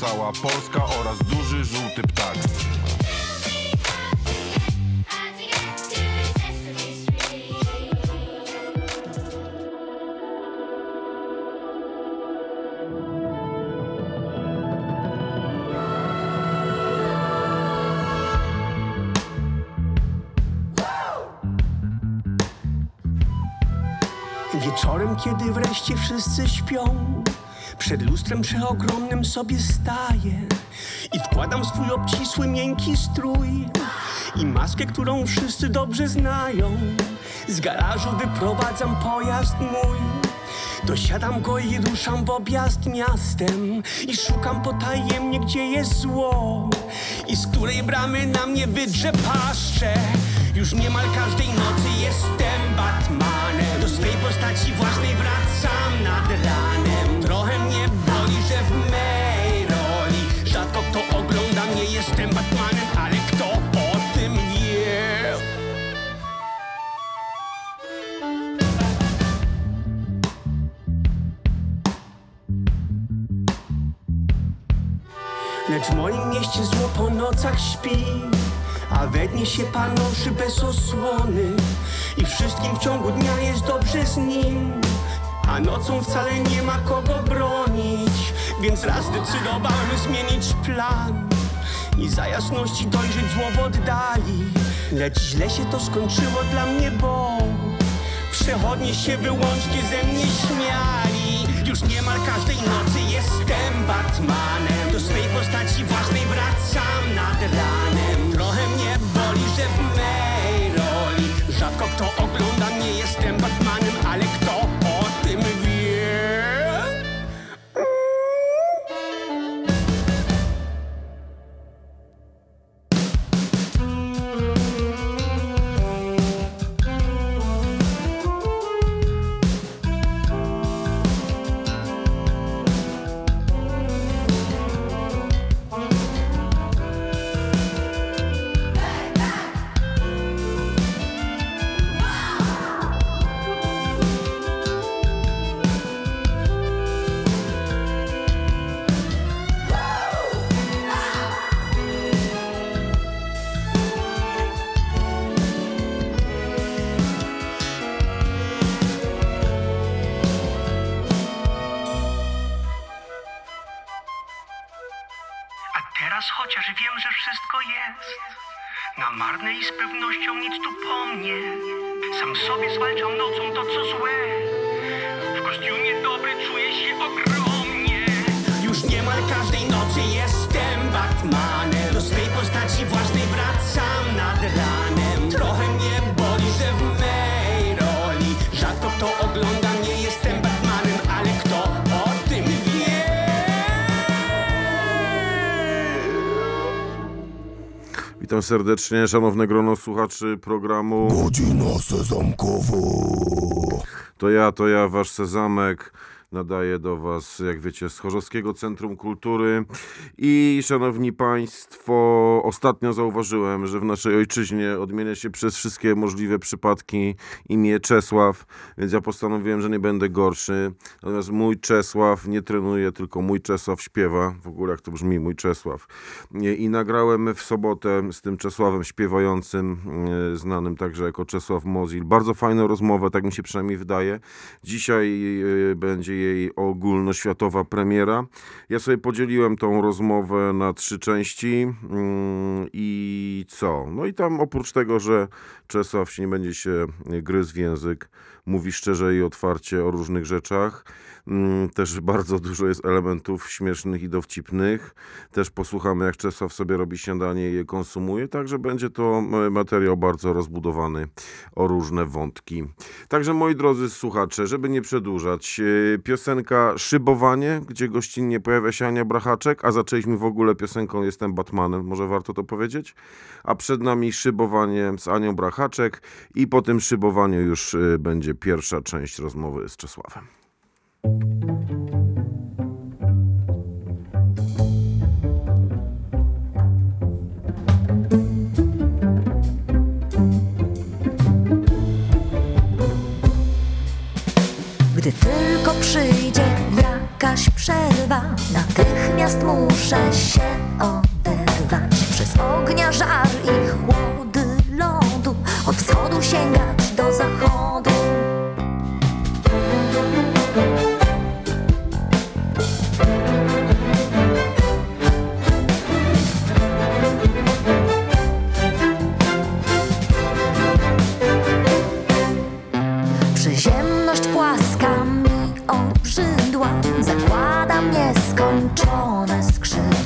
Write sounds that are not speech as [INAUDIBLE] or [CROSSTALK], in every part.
cała Polska oraz duży żółty ptak. Wieczorem, kiedy wreszcie wszyscy śpią Przed lustrem przeogromnym sobie staję I wkładam swój obcisły, miękki strój I maskę, którą wszyscy dobrze znają. Z garażu wyprowadzam pojazd mój. Dosiadam go i ruszam w objazd miastem I szukam potajemnie, gdzie jest zło. I z której bramy na mnie wydrze paszcze Już niemal każdej nocy jestem Batmanem. Do swej postaci własnej wracam nad ranem mnie, jestem Batmanem Ale kto o tym wie? Lecz w moim mieście zło po nocach śpi A we dnie się panoszy bez osłony. I wszystkim w ciągu dnia jest dobrze z nim A nocą wcale nie ma kogo bronić. Więc raz zdecydowałem zmienić plan I za jasności dojrzeć zło w oddali. Lecz źle się to skończyło dla mnie, bo Przechodnie się wyłącznie ze mnie śmiali. Już niemal każdej nocy jestem Batmanem. Do swej postaci własnej wracam nad ranem. Trochę mnie boli, że w mej roli Rzadko kto ogląda mnie, jestem Batmanem Witam serdecznie, szanowne grono słuchaczy programu. Godzina sezamkowa. To ja, to ja, wasz Sezamek. Nadaję do was, jak wiecie, z Chorzowskiego Centrum Kultury. I szanowni państwo, ostatnio zauważyłem, że w naszej ojczyźnie odmienia się przez wszystkie możliwe przypadki imię Czesław, więc ja postanowiłem, że nie będę gorszy. Natomiast mój Czesław nie trenuje, tylko mój Czesław śpiewa. W ogóle jak to brzmi, mój Czesław. I nagrałem w sobotę z tym Czesławem śpiewającym, e, znanym także jako Czesław Mozil. Bardzo fajną rozmowę, tak mi się przynajmniej wydaje. Dzisiaj e, będzie jej ogólnoświatowa premiera. Ja sobie podzieliłem tą rozmowę na trzy części mm, i co? No i tam oprócz tego, że Czesław się nie będzie się gryzł w język, mówi szczerze i otwarcie o różnych rzeczach. Mm, Też bardzo dużo jest elementów śmiesznych i dowcipnych. Też posłuchamy, jak Czesław sobie robi śniadanie i je konsumuje. Także będzie to e, materiał bardzo rozbudowany o różne wątki. Także moi drodzy słuchacze, żeby nie przedłużać, e, piosenka Szybowanie, gdzie gościnnie pojawia się Ania Brachaczek, a zaczęliśmy w ogóle piosenką Jestem Batmanem, może warto to powiedzieć. A przed nami Szybowanie z Anią Brachaczek i po tym szybowaniu już e, będzie pierwsza część rozmowy z Czesławem. Gdy tylko przyjdzie jakaś przerwa, natychmiast muszę się oderwać. Przez ognia żar i chłody lodu, od wschodu sięgać do zachodu.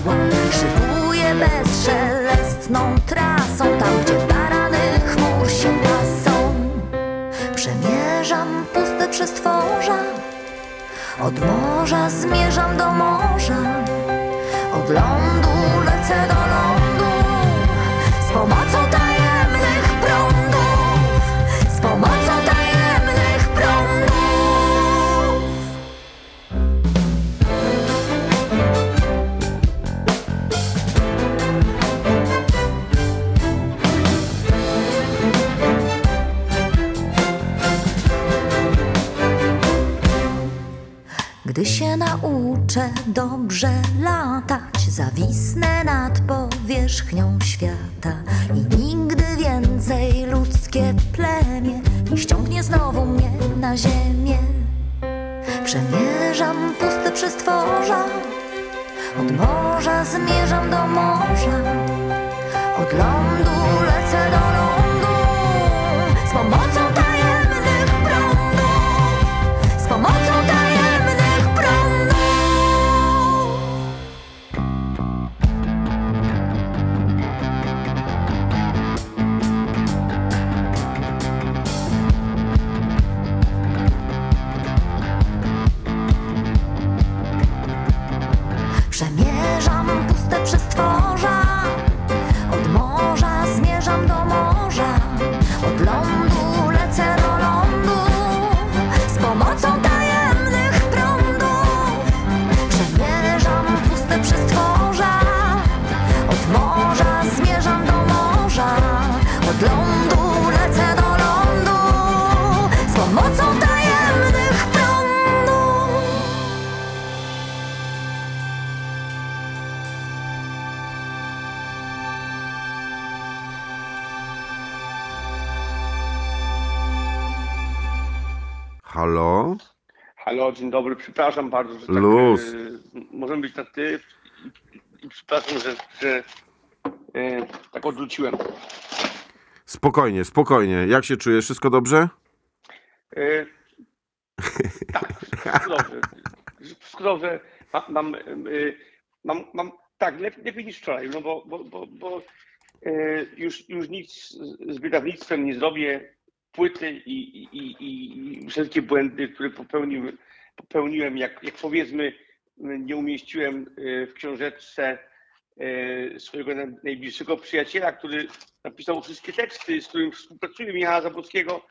Skrzydła Szybuję bezszelestną trasą Tam, gdzie barany chmur się pasą Przemierzam puste przestworza Od morza zmierzam do morza. Od lądu lecę do lądu Z pomocą Gdy się nauczę dobrze latać, zawisnę nad powierzchnią świata i nigdy więcej ludzkie plemię nie ściągnie znowu mnie na ziemię. Przemierzam puste przestworza, od morza zmierzam do morza, od lądu lecę do lądu z pomocą Halo, dzień dobry, przepraszam bardzo, że tak, Luz. e, możemy być na ty i, przepraszam, że, że e, tak odrzuciłem. Spokojnie, spokojnie. Jak się czujesz? Wszystko dobrze? E, tak, wszystko dobrze. Wszystko dobrze. Ma, mam, mam, mam, tak, lepiej, lepiej niż wczoraj, no bo, bo, bo, bo już, już nic z- z wydawnictwem nie zrobię. Płyty i, i, i, i wszelkie błędy, które popełniłem, popełniłem jak, jak powiedzmy, nie umieściłem e, w książeczce e, swojego naj- najbliższego przyjaciela, który napisał wszystkie teksty, z którym współpracuję, Michała Zabłockiego.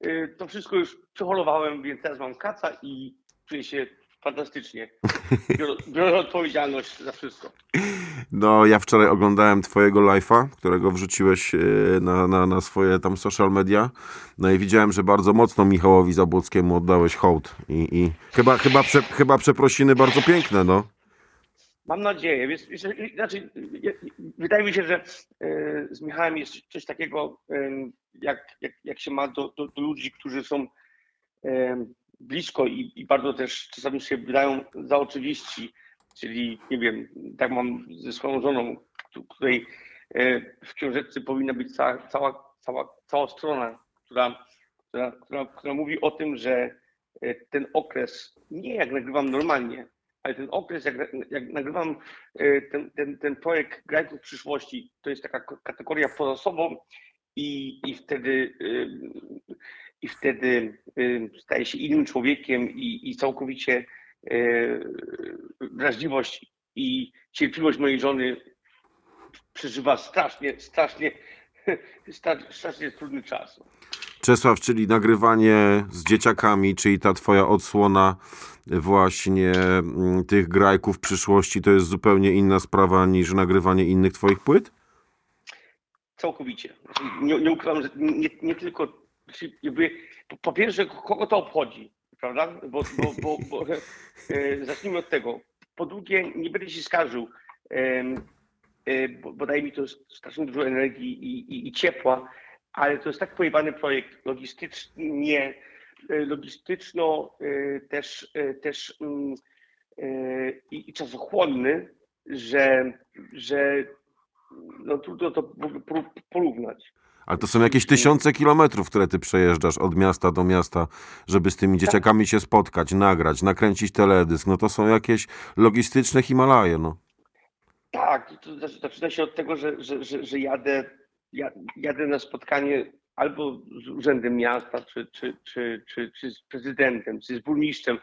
E, To wszystko już przeholowałem, więc teraz mam kaca i czuję się fantastycznie. Biorę, biorę odpowiedzialność za wszystko. No, ja wczoraj oglądałem twojego live'a, którego wrzuciłeś e, na, na, na swoje tam social media. No i widziałem, że bardzo mocno Michałowi Zabłockiemu oddałeś hołd. I, i chyba, chyba, prze, chyba przeprosiny bardzo piękne, no. Mam nadzieję. Wiesz, znaczy, wydaje mi się, że e, z Michałem jest coś takiego, jak, jak, jak się ma do, do, do ludzi, którzy są blisko i, i bardzo też czasami się wydają za oczywiści. Czyli, nie wiem, tak mam ze swoją żoną, któ- której e, w książeczce powinna być cała, cała, cała, cała strona, która, która, która, która mówi o tym, że e, ten okres, nie jak nagrywam normalnie, ale ten okres, jak, jak nagrywam e, ten, ten, ten projekt Grajków przyszłości, to jest taka kategoria poza sobą i, i wtedy, i wtedy ym, staje się innym człowiekiem i, i całkowicie e, wrażliwość i cierpliwość mojej żony przeżywa strasznie, strasznie, [LAUGHS] stra- strasznie trudny czas. Czesław, czyli nagrywanie z dzieciakami, czyli ta twoja odsłona właśnie mm, tych grajków przyszłości, to jest zupełnie inna sprawa niż nagrywanie innych twoich płyt? Całkowicie. Nie, nie ukrywam, że nie, nie tylko. Jakby, po, pierwsze, kogo to obchodzi, prawda? Bo, bo, bo, bo [LAUGHS] e, zacznijmy od tego. Po drugie, nie będę się skarżył. Em, y, bo, bo daje mi to strasznie dużo energii i, i, i ciepła, ale to jest tak pojebany projekt logistycznie, y, logistyczno y, też, y, też mm, i, i czasochłonny, że, że no trudno to porównać. Ale to są jakieś tysiące kilometrów, które ty przejeżdżasz od miasta do miasta, żeby z tymi dzieciakami się spotkać, nagrać, nakręcić teledysk. No to są jakieś logistyczne Himalaje, no. Tak, to zaczy- zaczyna się od tego, że, że, że, że jadę, ja- jadę na spotkanie albo z urzędem miasta, czy, czy, czy, czy, czy z prezydentem, czy z burmistrzem,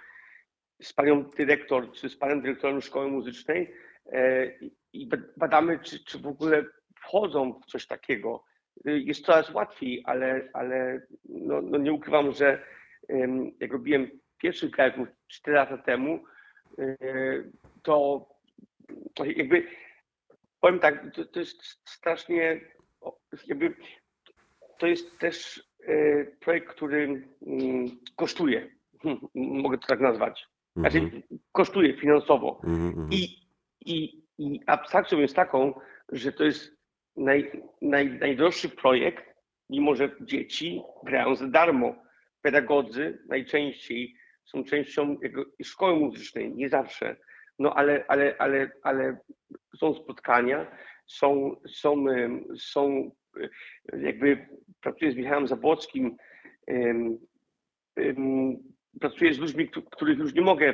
z panią dyrektor, czy z panem dyrektorem szkoły muzycznej e, i- i ba- badamy, czy, czy w ogóle wchodzą w coś takiego. Y, Jest coraz łatwiej, ale, ale no, no nie ukrywam, że jak robiłem pierwszy krajów 4 lata temu, e, to jakby powiem tak, to, to jest strasznie jakby to jest też e, projekt, który kosztuje. [LAUGHS] Mogę to tak nazwać. Znaczy Mhm, kosztuje finansowo. mhm, mhm. I, i, I abstrakcją jest taką, że to jest naj, naj, najdroższy projekt, mimo że dzieci grają za darmo. Pedagodzy najczęściej są częścią szkoły muzycznej, nie zawsze. No ale, ale, ale, ale są spotkania, są, są, są e, jakby pracuję z Michałem Zabłockim, pracuję z ludźmi, któ- których już nie mogę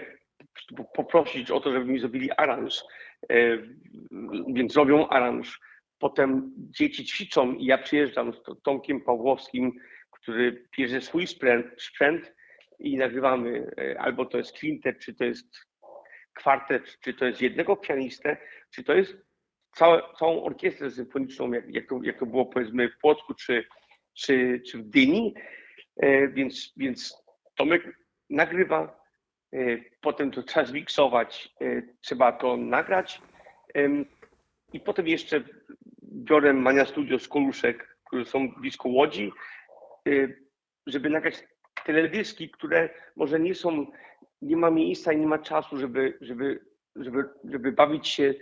po- poprosić o to, żeby mi zrobili aranż, e, więc robią aranż. Potem dzieci ćwiczą i ja przyjeżdżam z to- Tomkiem Pawłowskim, który bierze swój sprzęt, sprzęt i nagrywamy, e, albo to jest kwintet, czy to jest kwartet, czy to jest jednego pianistę, czy to jest całe, całą orkiestrę symfoniczną, jak, jak, to, jak to było powiedzmy w Płocku, czy, czy, czy w Dyni. E, więc, więc Tomek nagrywa, e, potem to trzeba zmiksować, trzeba to nagrać i potem jeszcze biorę Mania Studio z Koluszek, które są blisko Łodzi, e, żeby nagrać teledyski, które może nie są, nie ma miejsca i nie ma czasu, żeby, żeby, żeby, żeby bawić się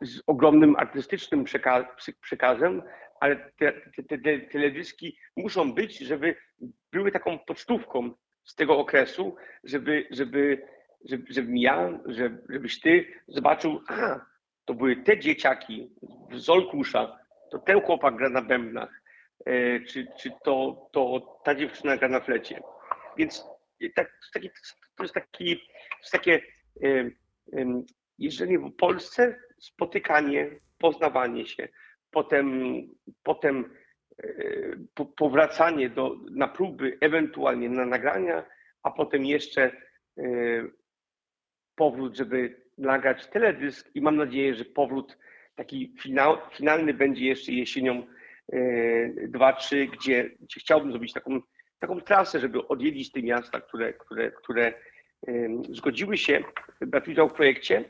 z, ogromnym artystycznym przeka przekazem, ale te, te, te, te teledyski muszą być, żeby były taką pocztówką z tego okresu, żeby, żeby, żeby, żebym ja, żeby, żebyś ty zobaczył, a to były te dzieciaki z Olkusza, to ten chłopak gra na bębnach, e, czy, czy to, to ta dziewczyna gra na flecie. Więc tak, to taki, to jest taki, takie e, em, jeżdżenie po Polsce, spotykanie, poznawanie się, potem, potem e, po, powracanie do, na próby, ewentualnie na nagrania, a potem jeszcze e, powrót, żeby nagrać teledysk i mam nadzieję, że powrót taki finalny będzie jeszcze jesienią 2-3, gdzie, gdzie chciałbym zrobić taką, taką trasę, żeby odwiedzić te miasta, które, które, które zgodziły się brać udział w projekcie e,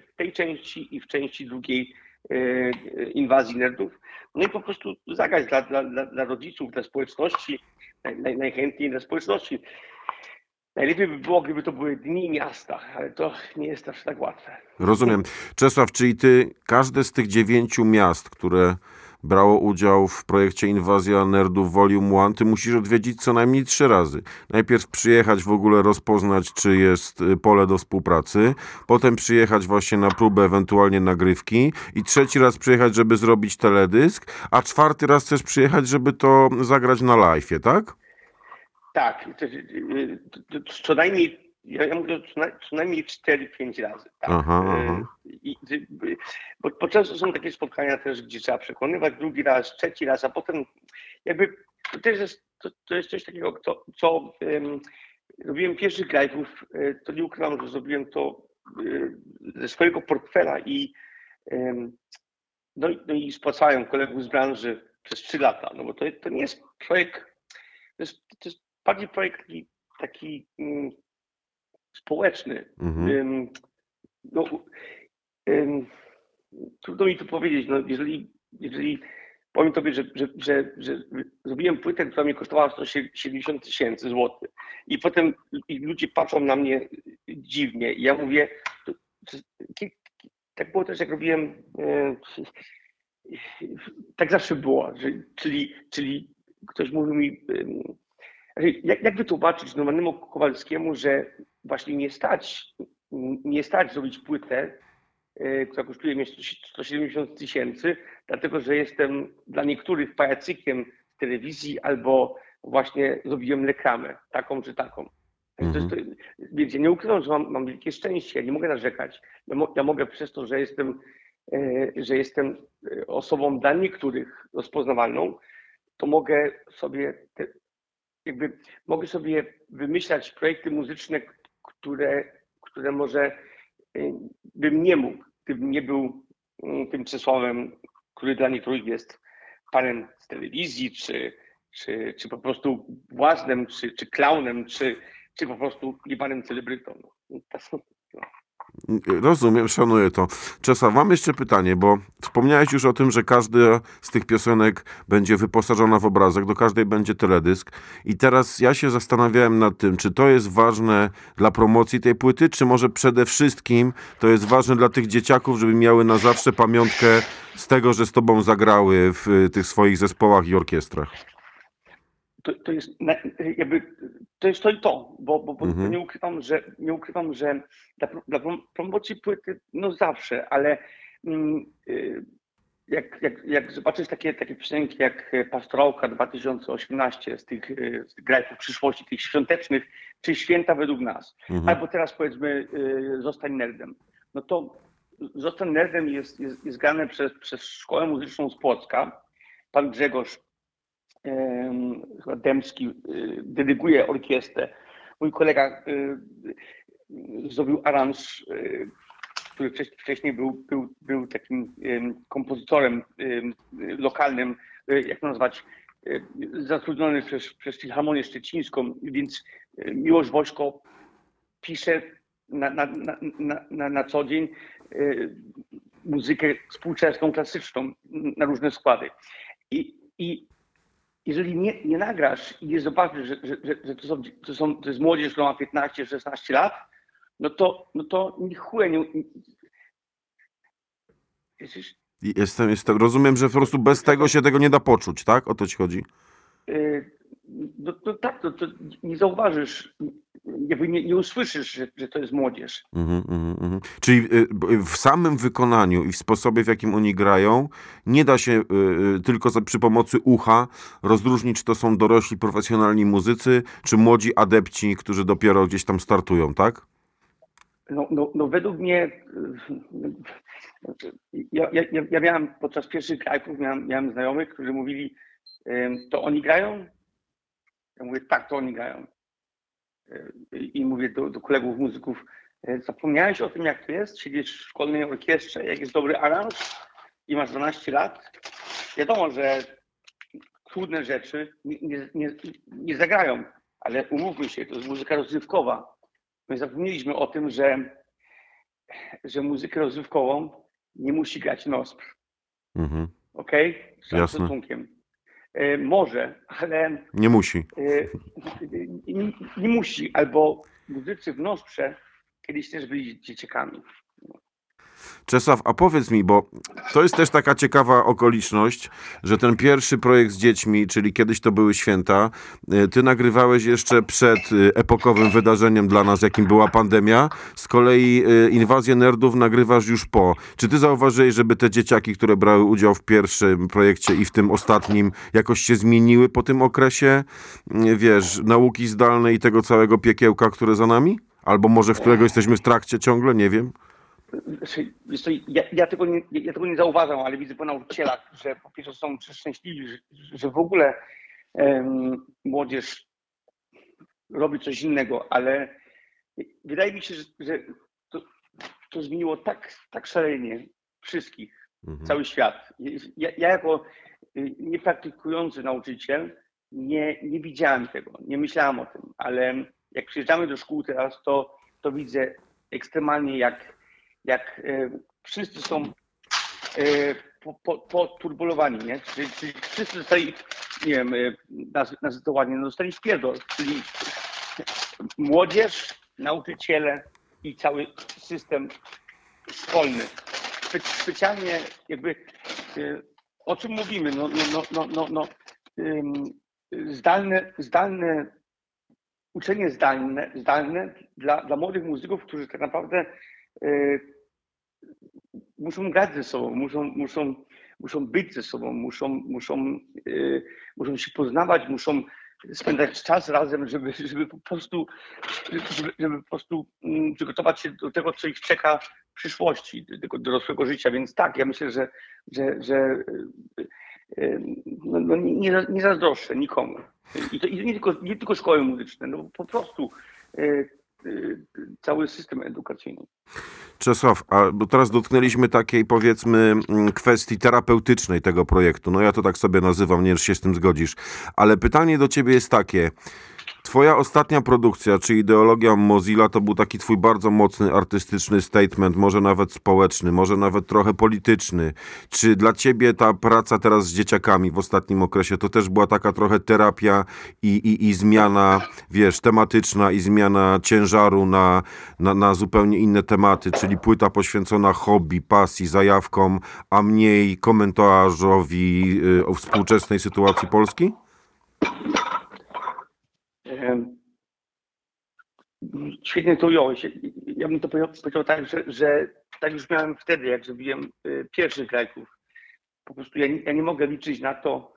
w tej części i w części drugiej e, inwazji nerdów. No i po prostu zagrać dla, dla, dla, dla rodziców, dla społeczności, naj, najchętniej dla społeczności. Najlepiej by było, gdyby to były dni miasta, ale to nie jest aż tak łatwe. Rozumiem. Czesław, czyli ty każde z tych dziewięciu miast, które brało udział w projekcie Inwazja Nerdów Volume 1, ty musisz odwiedzić co najmniej trzy razy. Najpierw przyjechać w ogóle rozpoznać, czy jest y, pole do współpracy, potem przyjechać właśnie na próbę, ewentualnie nagrywki i trzeci raz przyjechać, żeby zrobić teledysk, a czwarty raz chcesz przyjechać, żeby to zagrać na live'ie, tak? Tak, to, y, to, to co najmniej, ja, mówię co, naj, co najmniej 4-5 razy. Tak. Aha, Y, aha. I, y, bo, bo często są takie spotkania też, gdzie trzeba przekonywać drugi raz, trzeci raz, a potem jakby to też jest, to, to jest coś takiego, co, co um, robiłem pierwszych live'ów, y, to nie ukrywam, że zrobiłem to y, ze swojego portfela i em, no, i- no i spłacają kolegów z branży przez 3 lata, no bo to, to nie jest projekt, to jest, to jest bardziej projekt taki, taki mm, społeczny. Mhm. Ym, no, ym, trudno mi to powiedzieć, no, jeżeli, jeżeli powiem tobie, że, że, że, że zrobiłem płytę, która mnie kosztowała 170 tysięcy złotych i potem i ludzie patrzą na mnie dziwnie i ja mówię, to, to, ki- tak było też, jak robiłem. E, tak zawsze było, że, czyli, czyli ktoś mówił mi, jak, jak wytłumaczyć normalnemu Kowalskiemu, że właśnie nie stać, nie stać zrobić płytę, e, która kosztuje mnie 170 tysięcy, dlatego że jestem dla niektórych pajacykiem z telewizji albo właśnie zrobiłem reklamę, taką czy taką. Jest, to, nie ukrywam, że mam, mam wielkie szczęście, ja nie mogę narzekać. Ja, mo, ja mogę przez to, że jestem, e, że jestem e, osobą dla niektórych rozpoznawalną, to mogę sobie te, jakby mogę sobie wymyślać projekty muzyczne, które, które może e, bym nie mógł, gdybym nie był mm, tym Czesławem, który dla niektórych jest panem z telewizji, czy, czy, czy po prostu błaznem, czy, czy klaunem, czy, czy po prostu jebanym celebrytą. No, są- Rozumiem, szanuję to. Czesław, mam jeszcze pytanie, bo wspomniałeś już o tym, że każda z tych piosenek będzie wyposażona w obrazek, do każdej będzie teledysk. I teraz ja się zastanawiałem nad tym, czy to jest ważne dla promocji tej płyty, czy może przede wszystkim to jest ważne dla tych dzieciaków, żeby miały na zawsze pamiątkę z tego, że z tobą zagrały w y, tych swoich zespołach i orkiestrach. To, to jest jakby to jest to i to, bo, bo, bo Mhm. nie ukrywam, że nie ukrywam, że dla, dla prom- promocji płyty no zawsze, ale mm, y, jak, jak, jak zobaczysz takie, takie piosenki jak Pastorałka 2018 z tych, y, z tych grajków przyszłości, tych świątecznych, czy Święta według nas, Mhm. albo teraz powiedzmy y, Zostań nerdem, no to Zostań nerdem jest, jest, jest grane przez, przez Szkołę Muzyczną z Płocka. Pan Grzegorz chyba Dębski y, dedykuje orkiestrę. Mój kolega y, zrobił aranż, y, który wcześniej, był, był, był takim em, kompozytorem em, lokalnym, jak to nazwać, zatrudniony przez, przez Filharmonię Szczecińską, więc Miłosz Wośko pisze na, na, na, na, na, co dzień muzykę współczesną, klasyczną na różne składy. I, i jeżeli nie, nie nagrasz i nie zobaczysz, że, że, że, że to, są, to, są, to jest młodzież, która ma 15-16 lat, no to, no to ni chuja nie... Jesteś, Jestem, jestem, rozumiem, że po prostu bez tego się tego nie da poczuć, tak? O to ci chodzi. y, no, no tak, to, to nie zauważysz, jakby nie, nie usłyszysz, że, że to jest młodzież. Mhm, mhm, mhm. Czyli y, b- w samym wykonaniu i w sposobie, w jakim oni grają, nie da się y, y, tylko za, przy pomocy ucha rozróżnić, czy to są dorośli, profesjonalni muzycy, czy młodzi adepci, którzy dopiero gdzieś tam startują, tak? No, no, no według mnie, y, ja, ja, ja- miałem podczas pierwszych krajków, miałem, miałem znajomych, którzy mówili, to oni grają? Ja mówię, tak, to oni grają. Y, I mówię do, do kolegów muzyków, "Y, zapomniałeś o tym, jak to jest? Siedzieć w szkolnej orkiestrze, jak jest dobry aranż i masz 12 lat? Wiadomo, że trudne rzeczy nie, nie, nie, nie zagrają, ale umówmy się, to jest muzyka rozrywkowa. My zapomnieliśmy o tym, że, że muzykę rozrywkową nie musi grać NOSP, Mhm. ok? Z całym Jasne. szacunkiem. E, może, ale Nie musi. e, nie, nie musi, albo muzycy w NOSPrze kiedyś też byli dzieciakami. Czesław, a powiedz mi, bo to jest też taka ciekawa okoliczność, że ten pierwszy projekt z dziećmi, czyli kiedyś to były święta, y, ty nagrywałeś jeszcze przed y, epokowym wydarzeniem dla nas, jakim była pandemia. Z kolei y, inwazję nerdów nagrywasz już po. Czy ty zauważyłeś, żeby te dzieciaki, które brały udział w pierwszym projekcie i w tym ostatnim, jakoś się zmieniły po tym okresie, wiesz, nauki zdalnej i tego całego piekiełka, które za nami? Albo może w którego jesteśmy w trakcie ciągle, nie wiem. Znaczy, ja, ja, tego nie, ja tego nie zauważam, ale widzę po nauczycielach, że po pierwsze są szczęśliwi, że, że w ogóle em, młodzież robi coś innego, ale wydaje mi się, że, że to, to zmieniło tak, tak szalenie wszystkich, Mhm. cały świat. Ja, ja jako y, niepraktykujący nauczyciel nie, nie widziałem tego, nie myślałem o tym, ale jak przyjeżdżamy do szkół teraz, to, to widzę ekstremalnie, jak, jak e, wszyscy są e, po, po, poturbulowani, nie? Czyli, czyli wszyscy zostali, nie wiem, e, nazw- to ładnie, no dostali wpierdol, czyli młodzież, nauczyciele i cały system szkolny. spe, specjalnie jakby y, o czym mówimy? No, no, no, no, no, no zdalne, zdalne uczenie zdalne, zdalne dla, dla młodych muzyków, którzy tak naprawdę y, muszą grać ze sobą, muszą, muszą, muszą być ze sobą, muszą, muszą, y, muszą się poznawać, muszą spędzać czas razem, żeby, żeby po prostu, żeby, żeby po prostu mm, przygotować się do tego, co ich czeka w przyszłości, do tego dorosłego życia. Więc tak, ja myślę, że, że, że y, y, no, no nie, nie zazdroszczę nikomu. I to i nie, tylko, nie tylko szkoły muzyczne, no po prostu y, y, cały system edukacyjny. Czesław, a bo teraz dotknęliśmy takiej powiedzmy mm, kwestii terapeutycznej tego projektu. No ja to tak sobie nazywam, nie wiem, się z tym zgodzisz. Ale pytanie do ciebie jest takie. Twoja ostatnia produkcja, czy ideologia Mozilla, to był taki twój bardzo mocny artystyczny statement, może nawet społeczny, może nawet trochę polityczny. Czy dla ciebie ta praca teraz z dzieciakami w ostatnim okresie to też była taka trochę terapia i, i, i zmiana, wiesz, tematyczna i zmiana ciężaru na, na, na zupełnie inne tematy, czyli płyta poświęcona hobby, pasji, zajawkom, a mniej komentarzowi y, o współczesnej sytuacji Polski? Świetnie to ująłeś. Ja bym to powiedział, tak, że, że tak już miałem wtedy, jak zrobiłem y, pierwszych lajków. Po prostu ja, nie- ja nie mogę liczyć na to,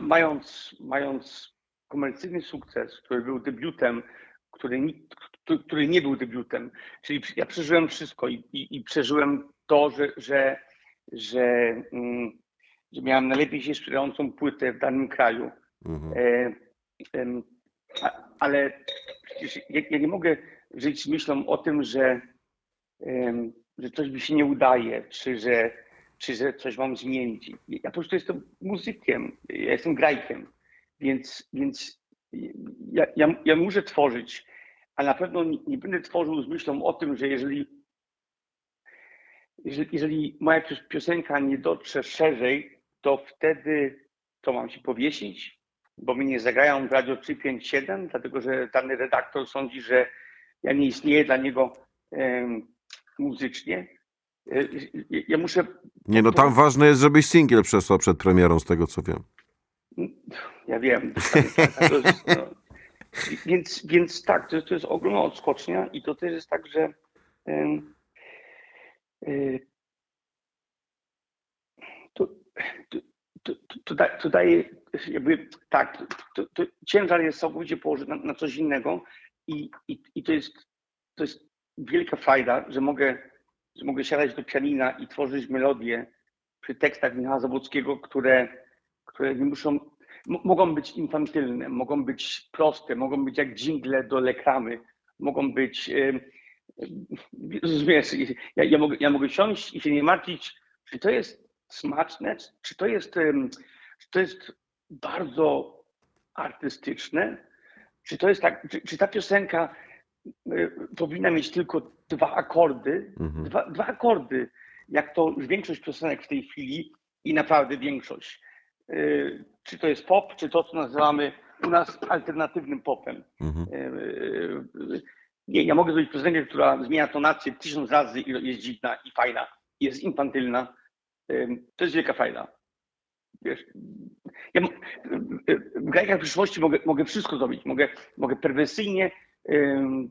mając, mając komercyjny sukces, który był debiutem, który, który nie był debiutem. Czyli ja przeżyłem wszystko i, i, i przeżyłem to, że, że, że, mm, że miałem najlepiej się sprzedającą płytę w danym kraju. Mhm. E, ale ja, nie mogę żyć myślą o tym, że, że coś mi się nie udaje, czy że, czy że coś mam zmienić. Ja po prostu jestem muzykiem, ja jestem grajkiem, więc, więc ja, ja, ja muszę tworzyć, a na pewno nie, nie będę tworzył z myślą o tym, że jeżeli, jeżeli, jeżeli moja pios- piosenka nie dotrze szerzej, to wtedy to mam się powiesić, bo mnie nie zagrają w Radio 357, dlatego że dany redaktor sądzi, że ja nie istnieję dla niego muzycznie. E, ja- muszę, Nie, no tam ważne jest, żebyś singiel przesłał przed premierą, z tego co wiem. ja wiem, jest, no, więc, więc tak, to, to jest ogromna odskocznia i to też jest tak, że e, to, to, to daje jakby tak, to, to ciężar jest całkowicie położony na, na coś innego i, i, i to, jest, to jest wielka frajda, że mogę, że mogę siadać do pianina i tworzyć melodie przy tekstach Michała Zabłockiego, które, które nie muszą, mogą być infantylne, mogą być proste, mogą być jak dżingle do lekramy, mogą być, rozumiesz, ja, ja, mogę, ja mogę siąść i się nie martwić, czy to jest smaczne, czy to jest, czy to jest bardzo artystyczne, czy to jest tak, czy, czy ta piosenka powinna mieć tylko dwa akordy, Mhm. dwa, dwa akordy, jak to już większość piosenek w tej chwili i naprawdę większość. Y, Czy to jest pop, czy to, co nazywamy u nas alternatywnym popem. Mhm. Nie, ja mogę zrobić piosenkę, która zmienia tonację tysiąc razy i jest dziwna i fajna, jest infantylna. To jest wielka fajna. Wiesz, ja w grajkach przyszłości mogę, mogę wszystko zrobić. Mogę, mogę perwersyjnie y,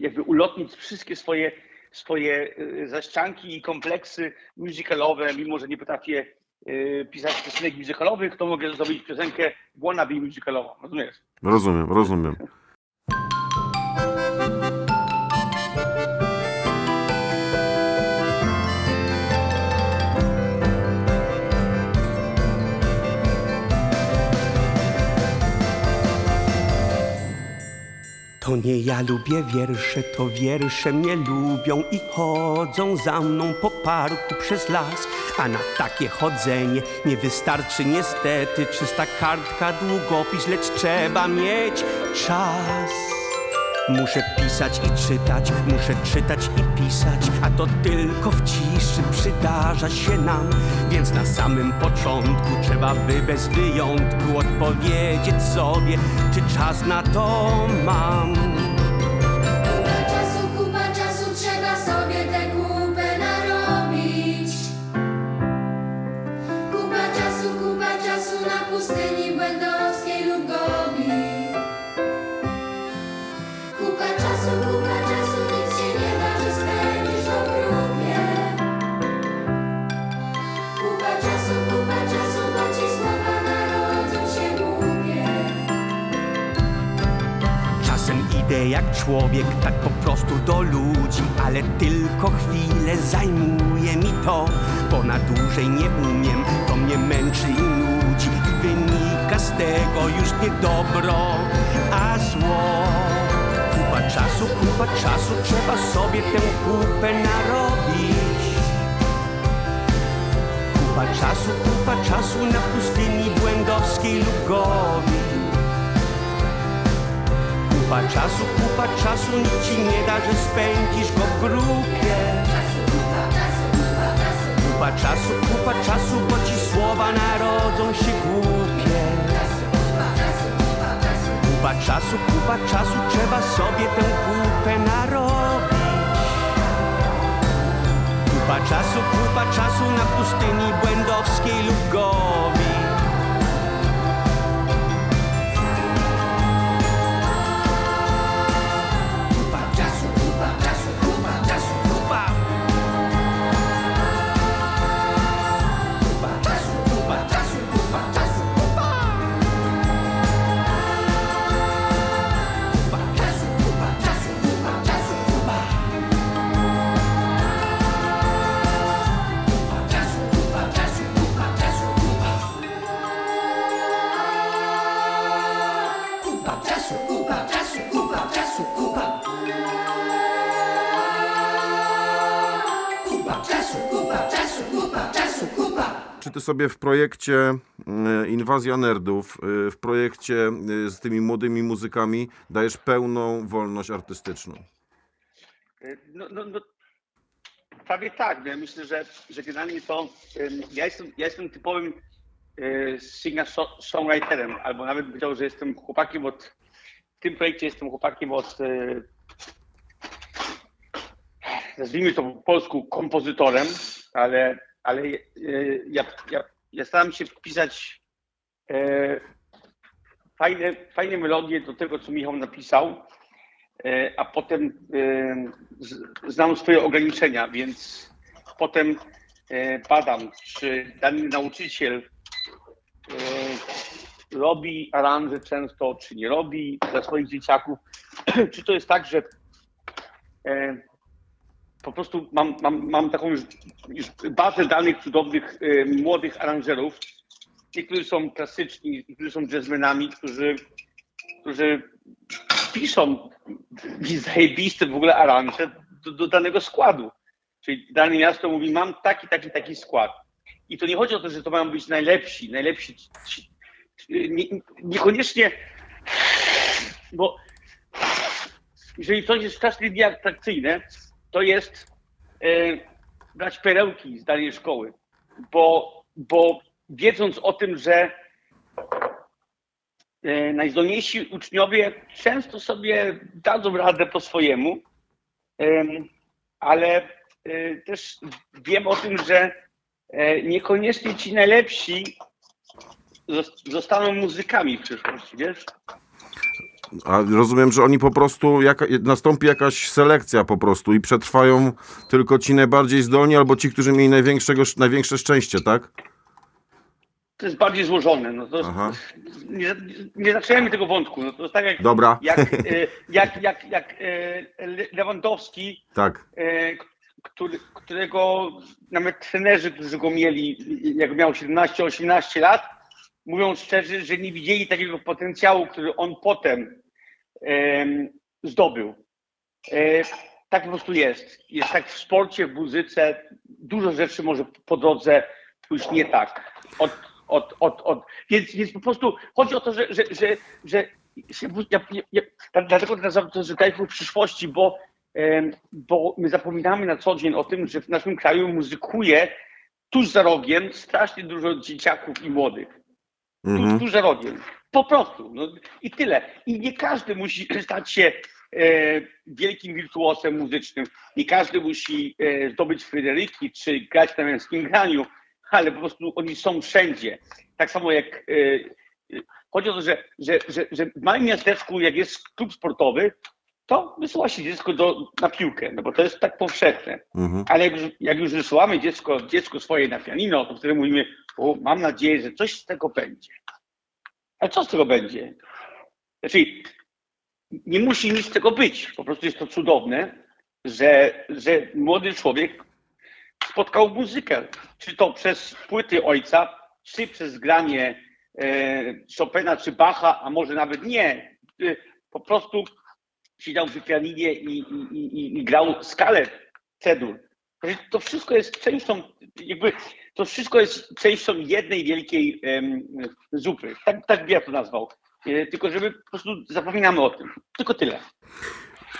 jakby ulotnić wszystkie swoje, swoje y, zaścianki i kompleksy musicalowe, mimo że nie potrafię y, pisać piosenek musicalowych, to mogę zrobić piosenkę wannabe musicalową. Rozumiesz? Rozumiem, rozumiem. To nie ja lubię wiersze, to wiersze mnie lubią i chodzą za mną po parku przez las. A na takie chodzenie nie wystarczy niestety czysta kartka, długopis, lecz trzeba mieć czas. Muszę pisać i czytać, muszę czytać i pisać, a to tylko w ciszy przydarza się nam. Więc na samym początku trzeba by bez wyjątku odpowiedzieć sobie, czy czas na to mam. Jak człowiek, tak po prostu do ludzi, ale tylko chwilę zajmuje mi to, bo na dłużej nie umiem, to mnie męczy i nudzi i wynika z tego już nie dobro, a zło. Kupa czasu, kupa czasu, trzeba sobie tę kupę narobić. Kupa czasu, kupa czasu na pustyni błędowskiej lub Gobi. Kupa czasu, kupa czasu, nic ci nie da, że spędzisz go w grupie. Kupa czasu, kupa czasu, bo ci słowa narodzą się głupie. Kupa czasu, kupa czasu, trzeba sobie tę kupę narobić. Kupa czasu, kupa czasu na pustyni błędowskiej lub Gobi. Ty sobie w projekcie e, Inwazja Nerdów, e, w projekcie e, z tymi młodymi muzykami dajesz pełną wolność artystyczną? No, no, no, prawie tak. No, ja myślę, że, że generalnie to ja jestem, ja jestem typowym singer-songwriterem, albo nawet powiedział, że jestem chłopakiem od, w tym projekcie jestem chłopakiem od, nazwijmy to po polsku kompozytorem, ale, ale e, ja, ja, ja staram się wpisać e, fajne, fajne melodie do tego, co Michał napisał, e, a potem e, znam swoje ograniczenia, więc potem e, badam, czy dany nauczyciel e, robi aranże często, czy nie robi dla swoich dzieciaków. [CLEARS THROAT] czy to jest tak, że e, po prostu mam, mam, mam taką już, już bazę danych cudownych e, młodych aranżerów. Niektórzy są klasyczni, niektórzy są jazzmenami, którzy, którzy piszą [LAUGHS] zajebiste w ogóle aranże do, do danego składu. Czyli dane miasto mówi, mam taki, taki, taki skład. I to nie chodzi o to, że to mają być najlepsi, najlepsi. ci- ci- Nie, niekoniecznie, bo jeżeli coś jest strasznie nieatrakcyjne, to jest e, brać perełki z danej szkoły, bo, bo wiedząc o tym, że e, najzdolniejsi uczniowie często sobie dadzą radę po swojemu, em, ale e, też wiem o tym, że niekoniecznie ci najlepsi zos- zostaną muzykami w przyszłości, wiesz? A rozumiem, że oni po prostu, jaka, nastąpi jakaś selekcja po prostu i przetrwają tylko ci najbardziej zdolni albo ci, którzy mieli największego, największe szczęście, tak? To jest bardziej złożone. No to jest, nie, nie zaczynajmy tego wątku. No to jest tak jak, Dobra. jak, e, jak, jak, jak e, Le- Lewandowski, Tak. e, który, którego nawet trenerzy, którzy go mieli, jak miał 17-18 lat, mówią szczerze, że nie widzieli takiego potencjału, który on potem em, zdobył. E, tak po prostu jest. Jest tak w sporcie, w muzyce. Dużo rzeczy może po drodze pójść nie tak. Od, od, od, od. Więc, więc po prostu chodzi o to, że, że, że, że się, ja, ja, dlatego nazywam to że w przyszłości, bo, bo my zapominamy na co dzień o tym, że w naszym kraju muzykuje tuż za rogiem strasznie dużo dzieciaków i młodych tuż, Mhm. tuż za rogiem. Po prostu. No, I tyle. I nie każdy musi [CLEARS THROAT] stać się e, wielkim wirtuosem muzycznym. Nie każdy musi e, zdobyć Fryderyki czy grać na męskim graniu, ale po prostu oni są wszędzie. Tak samo jak e, chodzi o to, że, że, że, że w małym miasteczku, jak jest klub sportowy, to wysyła się dziecko do, na piłkę, no bo to jest tak powszechne. Mhm. Ale jak już, jak już wysyłamy dziecko, dziecko swoje na pianino, to wtedy mówimy, o, mam nadzieję, że coś z tego będzie. Ale co z tego będzie? Znaczy, nie musi nic z tego być. Po prostu jest to cudowne, że, że młody człowiek spotkał muzykę. Czy to przez płyty ojca, czy przez granie e, Chopina czy Bacha, a może nawet nie. E, po prostu siedział przy pianinie i, i, i, i grał skalę cedur. To wszystko jest częścią, jakby to wszystko jest częścią jednej wielkiej zupy. Tak, tak ja to nazwał. E, Tylko żeby po prostu zapominamy o tym. Tylko tyle.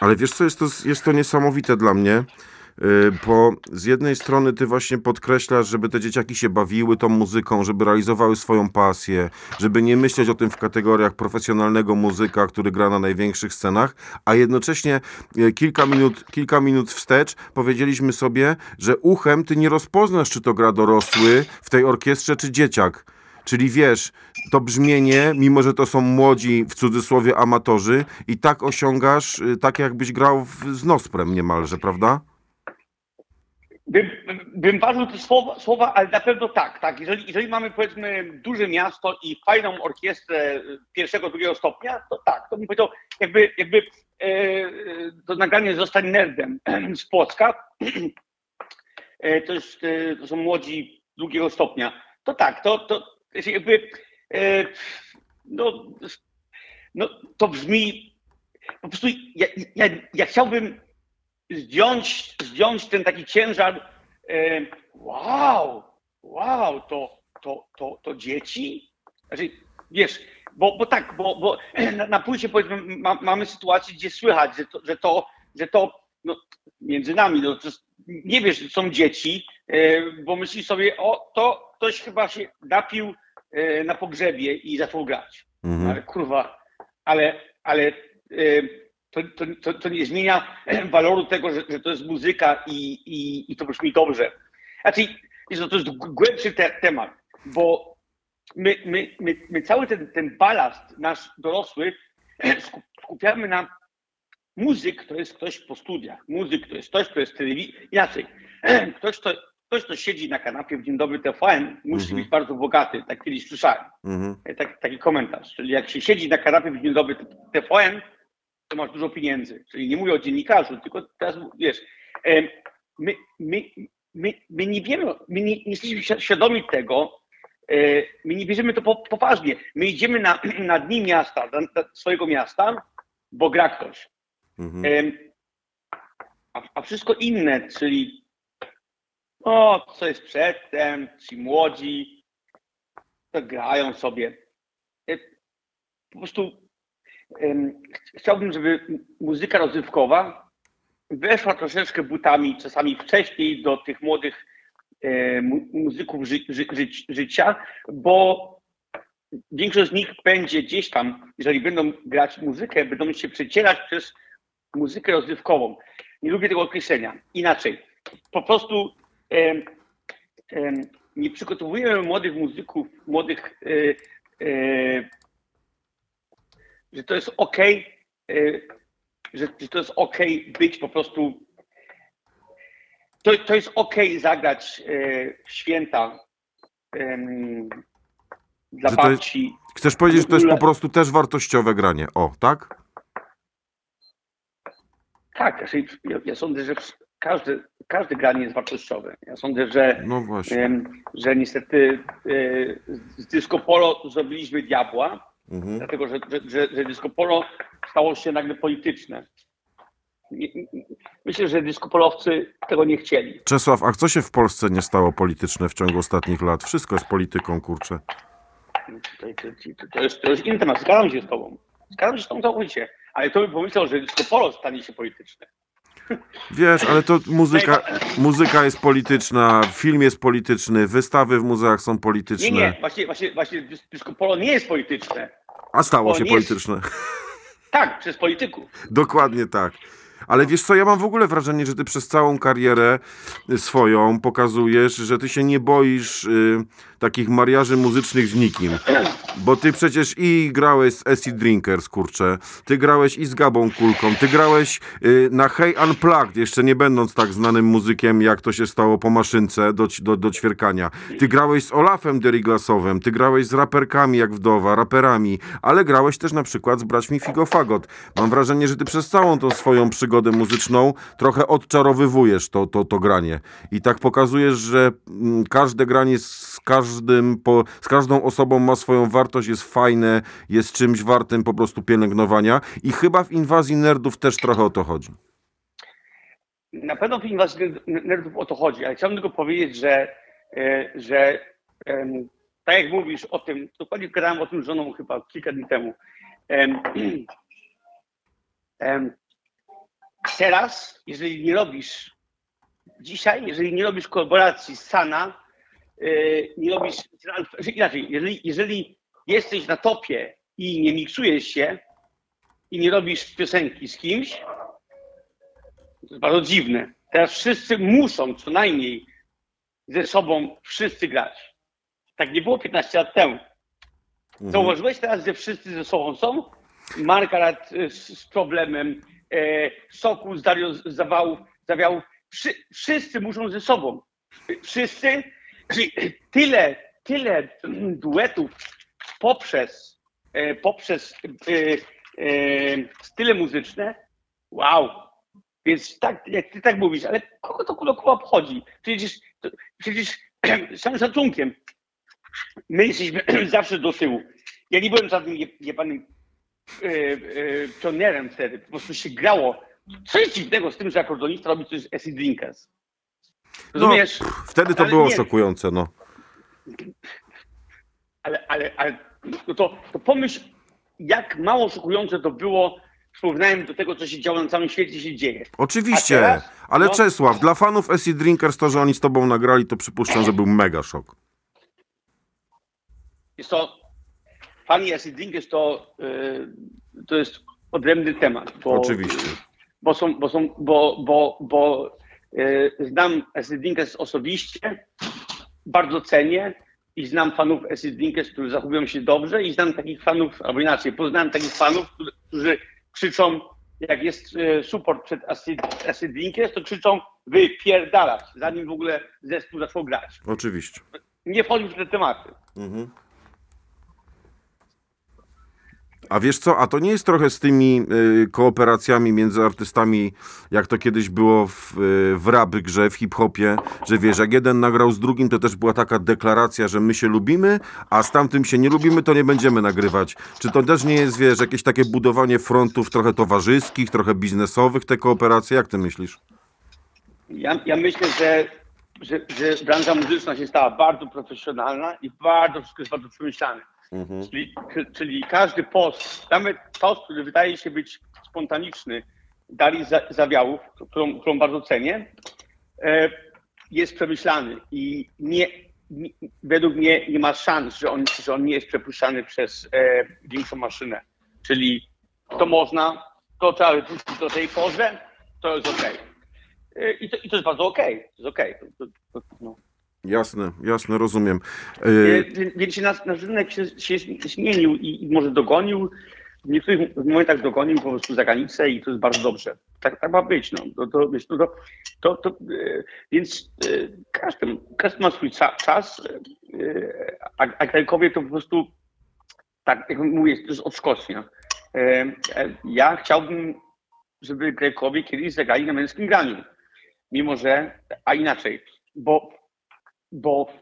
Ale wiesz co, jest to, jest to niesamowite dla mnie, bo z jednej strony ty właśnie podkreślasz, żeby te dzieciaki się bawiły tą muzyką, żeby realizowały swoją pasję, żeby nie myśleć o tym w kategoriach profesjonalnego muzyka, który gra na największych scenach, a jednocześnie y, kilka minut, kilka minut wstecz powiedzieliśmy sobie, że uchem ty nie rozpoznasz, czy to gra dorosły w tej orkiestrze, czy dzieciak. Czyli wiesz, to brzmienie, mimo że to są młodzi, w cudzysłowie amatorzy, i tak osiągasz, y, tak jakbyś grał w, z Nosprem niemalże, prawda? Bym, bym ważył te słowa, słowa, ale na pewno tak, tak. Jeżeli, jeżeli mamy powiedzmy duże miasto i fajną orkiestrę pierwszego, drugiego stopnia, to tak, to bym powiedział, jakby, jakby e, to nagranie Zostań nerdem [CLEARS THROAT] z Płocka, [CLEARS THROAT] e, to, jest, e, to są młodzi drugiego stopnia, to tak, to, to jakby e, no, no, to brzmi po prostu ja, ja, ja chciałbym zdjąć, zdjąć ten taki ciężar. E, wow, wow, to, to, to, to dzieci? Znaczy, wiesz, bo, bo tak, bo, bo [CLEARS THROAT] na, na płycie powiedzmy ma, mamy sytuację, gdzie słychać, że to, że to, że to no, między nami, no, to nie wiesz, że są dzieci, e, bo myślisz sobie, o, to ktoś chyba się napił e, na pogrzebie i zaczął grać. Mhm. Ale kurwa, ale, ale to, to, to, to nie zmienia [CLEARS THROAT] waloru tego, że, że to jest muzyka i, i, i to brzmi dobrze. Znaczy, jest to, jest głębszy te, temat, bo my, my, my, my cały ten, ten balast nasz dorosły [CLEARS THROAT] skup- skupiamy na muzyk, to jest ktoś po studiach, muzyk to jest ktoś, kto jest telewizji, inaczej, [CLEARS THROAT] ktoś, kto, ktoś, kto siedzi na kanapie w Dzień Dobry TVN, musi Mhm. być bardzo bogaty, tak kiedyś słyszałem Mhm. tak, taki komentarz. Czyli jak się siedzi na kanapie w Dzień Dobry TVN, to masz dużo pieniędzy. Czyli nie mówię o dziennikarzu, tylko teraz wiesz, my, my, my, my nie wiemy, my nie, nie jesteśmy świ- świadomi tego, e, my nie bierzemy to po, poważnie. My idziemy na, [CLEARS THROAT] na dni miasta, na, na swojego miasta, bo gra ktoś. Mhm. A, a wszystko inne, czyli o, co jest przedtem, ci młodzi, to grają sobie. E, Po prostu chciałbym, żeby muzyka rozrywkowa weszła troszeczkę butami, czasami wcześniej do tych młodych mu- muzyków ży, ży, ży, życia, bo większość z nich będzie gdzieś tam, jeżeli będą grać muzykę, będą się przecierać przez muzykę rozrywkową. Nie lubię tego określenia. Inaczej, po prostu nie przygotowujemy młodych muzyków, młodych, e, e, że to jest ok, że, że to jest ok być po prostu. To, to jest ok zagrać e, święta dla Że to jest- babci. Chcesz powiedzieć, że to jest w po prostu też wartościowe granie. O, tak? Tak, ja, ja sądzę, że każde, każde granie jest wartościowe. Ja sądzę, że, No że niestety e, z disco polo zrobiliśmy diabła, Mhm. dlatego że, że, że, że disco polo stało się nagle polityczne. Myślę, że disco polowcy tego nie chcieli. Czesław, a co się w Polsce nie stało polityczne w ciągu ostatnich lat? Wszystko jest polityką, kurczę. To, jest, to jest inny temat. Zgadzam się z tobą. Zgadzam się z tobą całkowicie. Ale to bym pomyślał, że disco polo stanie się polityczne. Wiesz, ale to muzyka, muzyka jest polityczna, film jest polityczny, wystawy w muzeach są Nie, polityczne. nie, właśnie, właśnie, właśnie dis- disco polo nie jest polityczne. A stało To się nie jest- polityczne. Tak, przez polityków. Dokładnie tak. Ale wiesz co, ja mam w ogóle wrażenie, że ty przez całą karierę y, swoją pokazujesz, że ty się nie boisz y, takich mariaży muzycznych z nikim. Bo ty przecież i grałeś z Acid Drinkers, kurczę, ty grałeś i z Gabą Kulką, ty grałeś y, na Hey Unplugged, jeszcze nie będąc tak znanym muzykiem, jak to się stało po maszynce do, do, do ćwierkania. Ty grałeś z Olafem Deriglasowem, ty grałeś z raperkami jak Wdowa, raperami, ale grałeś też na przykład z braćmi Figofagot. Mam wrażenie, że ty przez całą tą swoją przygodę muzyczną trochę odczarowywujesz to, to, to granie. I tak pokazujesz, że mm, każde granie z każdym, po, z każdą osobą ma swoją wartość, jest fajne, jest czymś wartym po prostu pielęgnowania. I chyba w inwazji nerdów też trochę o to chodzi. Na pewno w inwazji nerd- nerdów o to chodzi, ale chciałbym tylko powiedzieć, że, e, że tak jak mówisz o tym, dokładnie gadałem o tym żoną chyba kilka dni temu. Em, [CLEARS THROAT] em, teraz, jeżeli nie robisz, dzisiaj, jeżeli nie robisz kolaboracji z Sana, e, nie robisz, inaczej, jeżeli, jeżeli jesteś na topie i nie miksujesz się i nie robisz piosenki z kimś, to jest bardzo dziwne. Teraz wszyscy muszą co najmniej ze sobą wszyscy grać. Tak nie było 15 lat temu. Zauważyłeś teraz, że wszyscy ze sobą są? Margaret e, z, z problemem, e, z zawałów, zawiałów. Wszy, wszyscy muszą ze sobą. Wszyscy, czyli tyle, tyle duetów poprzez, e, poprzez e, style muzyczne. Wow, więc tak, jak ty tak mówisz, ale kogo to kurwa obchodzi? Przecież, to, przecież [CLEARS THROAT] całym szacunkiem, my jesteśmy [CLEARS THROAT] zawsze do tyłu. Ja nie byłem żadnym je- jebanym e, e, pionerem wtedy, po prostu się grało. Co jest dziwnego z tym, że akordonista robi coś z Acid Drinkers? Rozumiesz? Wtedy to Ale było nie. szokujące, no. Ale, ale, ale no to, to pomyśl, jak mało szokujące to było w porównaniu do tego, co się działo na całym świecie, się dzieje. Oczywiście, teraz? ale No. Czesław, dla fanów Acid Drinkers to, że oni z tobą nagrali, to przypuszczam, że był mega szok. Jest to, fani Acid Drinkers to, y, to jest odrębny temat. Bo, Oczywiście. Bo są, bo są, bo, bo, bo y, znam Acid osobiście, bardzo cenię i znam fanów Acid którzy zachowują się dobrze i znam takich fanów, albo inaczej, poznałem takich fanów, którzy, krzyczą, jak jest y, support przed Acid, Acid to krzyczą wypierdalać, zanim w ogóle zespół zaczął grać. Oczywiście. Nie wchodził w te tematy. Mhm. A wiesz co, a to nie jest trochę z tymi y, kooperacjami między artystami, jak to kiedyś było w, y, w grze, w hip-hopie, że wiesz, jak jeden nagrał z drugim, to też była taka deklaracja, że my się lubimy, a z tamtym się nie lubimy, to nie będziemy nagrywać. Czy to też nie jest, wiesz, jakieś takie budowanie frontów trochę towarzyskich, trochę biznesowych, te kooperacje? Jak ty myślisz? Ja, ja myślę, że, że, że branża muzyczna się stała bardzo profesjonalna i bardzo, wszystko jest bardzo przemyślane. Czyli, czyli każdy post, nawet post, który wydaje się być spontaniczny, dali za, zawiałów, którą, którą bardzo cenię, e, jest przemyślany i nie, nie, według mnie nie ma szans, że on, że on nie jest przepuszczany przez e, większą maszynę. Czyli to można, to trzeba wypuścić do tej porze, to jest okej. E, I to, I to jest bardzo okej. To jest. To, to, to, no. Jasne, jasne, rozumiem. Więc nasz, nasz rynek się, się zmienił i, i może dogonił. W niektórych momentach dogonił po prostu za granicę i to jest bardzo dobrze. Tak, tak ma być. No. To, to, no to, to, e, więc e, każdy, każdy ma swój ca, czas, e, a, a to po prostu, tak jak mówię, to jest odskocznia. Ja chciałbym, żeby Grajkowie kiedyś zagrali na męskim graniu. Mimo, że, a inaczej, bo bo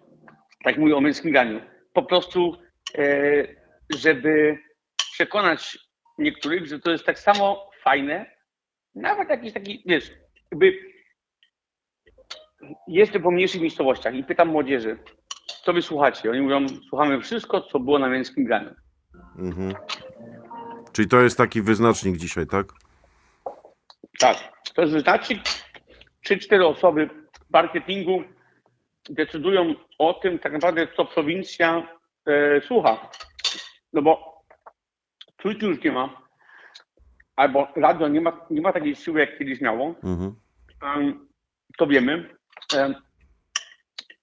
tak mówię o męskim graniu, po prostu, e, żeby przekonać niektórych, że to jest tak samo fajne, nawet jakiś taki, wiesz, jakby jestem po mniejszych miejscowościach i pytam młodzieży, co wy słuchacie? Oni mówią, słuchamy wszystko, co było na męskim graniu. mhm. Czyli to jest taki wyznacznik dzisiaj, tak? Tak. To jest wystarczy, trzy, cztery osoby w marketingu decydują o tym tak naprawdę, co prowincja e, słucha. No bo trójki już nie ma, albo radio nie ma, nie ma takiej siły, jak kiedyś miało. Mhm. Em, to wiemy. Em,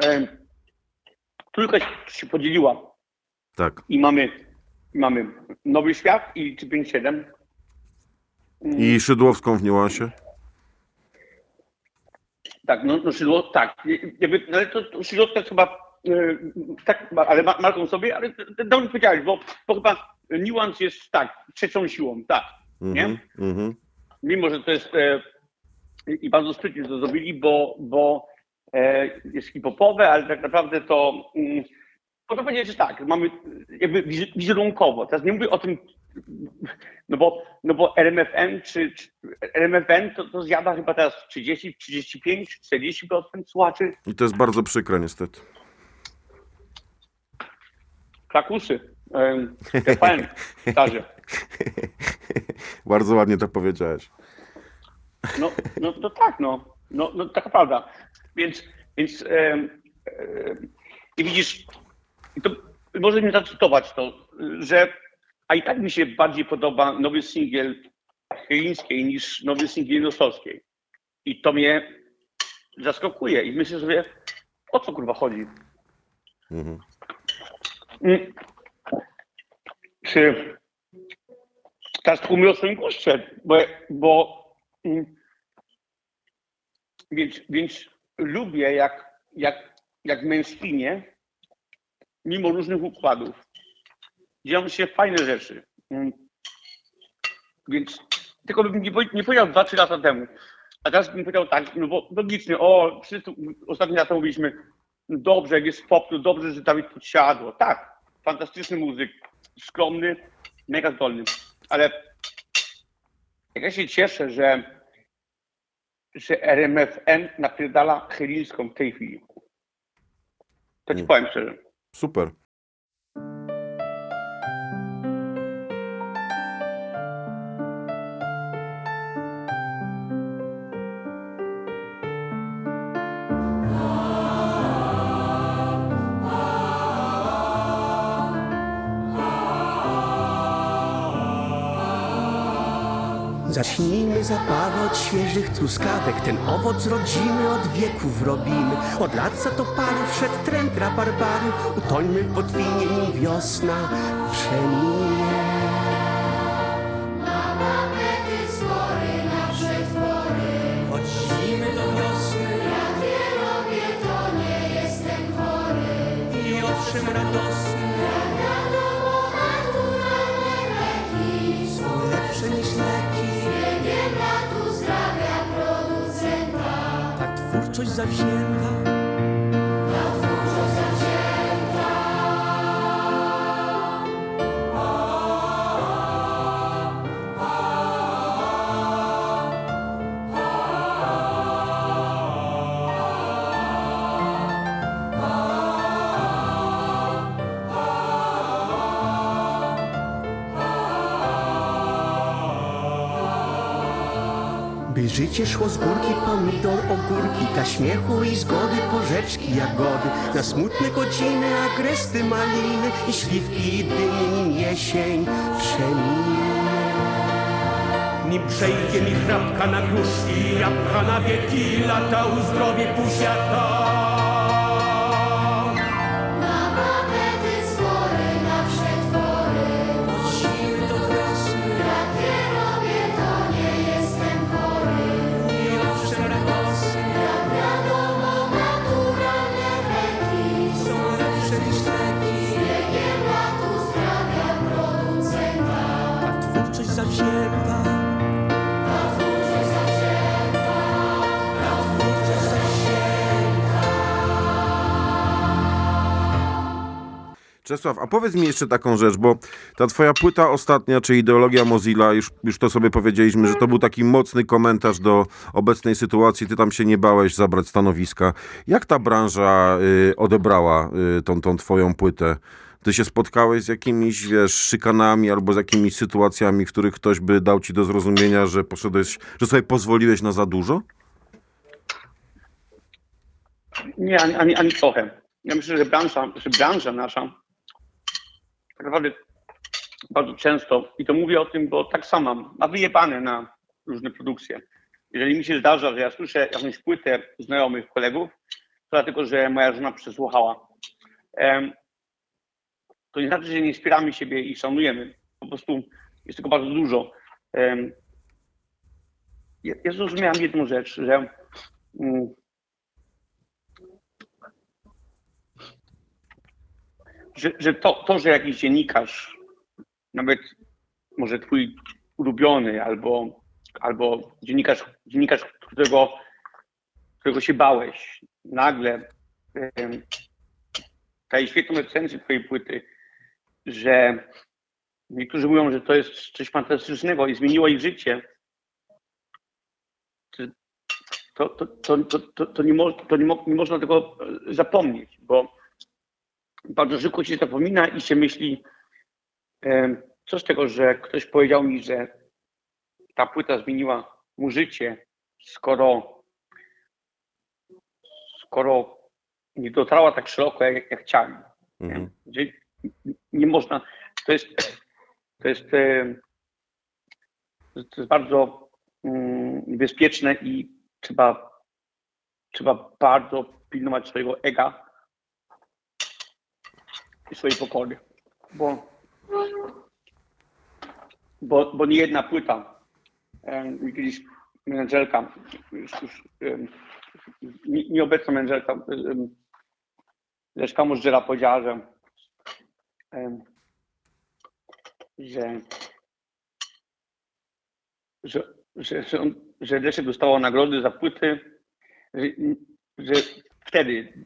em, trójka się podzieliła Tak. i mamy, mamy Nowy Świat i 357. I Szydłowską w niuansie? Tak, no, no Szydło, tak. Jakby, no, ale to, to Szydłowska chyba, e, tak, ale ma- marką sobie, ale dobrze powiedziałeś, bo, bo chyba niuans jest tak, trzecią siłą, tak. Nie? Mhm, mhm. Mimo, że to jest e, i bardzo sprytnie to zrobili, bo, bo e, jest hip-hopowe, ale tak naprawdę to mm, można powiedzieć, że tak, mamy jakby wiz- wizerunkowo. Teraz nie mówię o tym, no bo, no bo RMFN czy, czy RMFN to, to zjada chyba teraz 30, 35, 40% słuchaczy. I to jest bardzo przykre niestety. Krakusy. TVN, starzy. [LAUGHS] bardzo ładnie to powiedziałeś. No, no, no tak, no. No, no taka prawda. Więc, więc em, i widzisz, to może mnie zacytować to, że a i tak mi się bardziej podoba nowy singiel Chylińskiej niż nowy singiel Nosowskiej. I to mnie zaskakuje i myślę sobie, o co kurwa chodzi? Mhm. Mm. Czy teraz mówię o swoim guście, bo, bo mm, więc, więc lubię jak, jak, jak mainstreamie, mimo różnych układów, dzieją się fajne rzeczy. Mm. Więc tylko bym nie, powie- nie powiedział 2-3 lata temu. A teraz bym powiedział tak, no bo logicznie, o, wszyscy ostatnio lata mówiliśmy, no dobrze, jak jest pop, to dobrze, że Dawid podsiadło. Tak, fantastyczny muzyk, skromny, mega zdolny. Ale jak ja się cieszę, że, że RMFN napierdala Chylińską w tej chwili. To ci powiem szczerze. Super. Zacznijmy zabawę od świeżych truskawek. Ten owoc rodzimy od wieków robimy. Od lat za to paru wszedł trend rabarbaru. Utońmy w potwinie nim wiosna przeminie 在骗他。Życie szło z górki, pomidor, ogórki Dla śmiechu i zgody, porzeczki, jagody. Na smutne godziny, agresty, maliny I śliwki, i dynie, nim jesień przeminie. Nim przejdzie mi chrapka na gruszki Jabłka na wieki, lata uzdrowie pusiata Czesław, a powiedz mi jeszcze taką rzecz, bo ta twoja płyta ostatnia, czy ideologia Mozilla, już, już to sobie powiedzieliśmy, że to był taki mocny komentarz do obecnej sytuacji, ty tam się nie bałeś zabrać stanowiska. Jak ta branża y, odebrała y, tą, tą twoją płytę? Ty się spotkałeś z jakimiś, wiesz, szykanami albo z jakimiś sytuacjami, w których ktoś by dał ci do zrozumienia, że poszedłeś, że sobie pozwoliłeś na za dużo? Nie, ani, ani, ani trochę. Ja myślę, że branża, że branża nasza tak naprawdę bardzo często, i to mówię o tym, bo tak samo mam, ma wyjebane na różne produkcje. Jeżeli mi się zdarza, że ja słyszę jakąś płytę znajomych kolegów, to dlatego, że moja żona przesłuchała to nie znaczy, że nie wspieramy siebie i szanujemy. Po prostu jest tego bardzo dużo. Ja, ja zrozumiałem jedną rzecz, że że, że to, to, że jakiś dziennikarz, nawet może twój ulubiony, albo, albo dziennikarz, dziennikarz którego, którego się bałeś, nagle em, daje świetną recenzję twojej płyty, że niektórzy mówią, że to jest coś fantastycznego i zmieniło ich życie, to, to, to, to, to, to, nie, mo, to nie, mo, nie można tego e, zapomnieć, bo bardzo szybko się zapomina i się myśli, co z tego, że ktoś powiedział mi, że ta płyta zmieniła mu życie, skoro, skoro nie dotarła tak szeroko, jak, jak chciałem. Mhm. Że nie można, to jest, to jest, to jest bardzo mm, niebezpieczne i trzeba, trzeba bardzo pilnować swojego ega swojej pokory, bo, bo, bo nie jedna płyta, mi kiedyś menedżerka, już, już nie- nieobecna menedżerka, em, Leszka powiedziała, że em, że, że, że, że, on, że Leszek dostało nagrody za płyty, że, że wtedy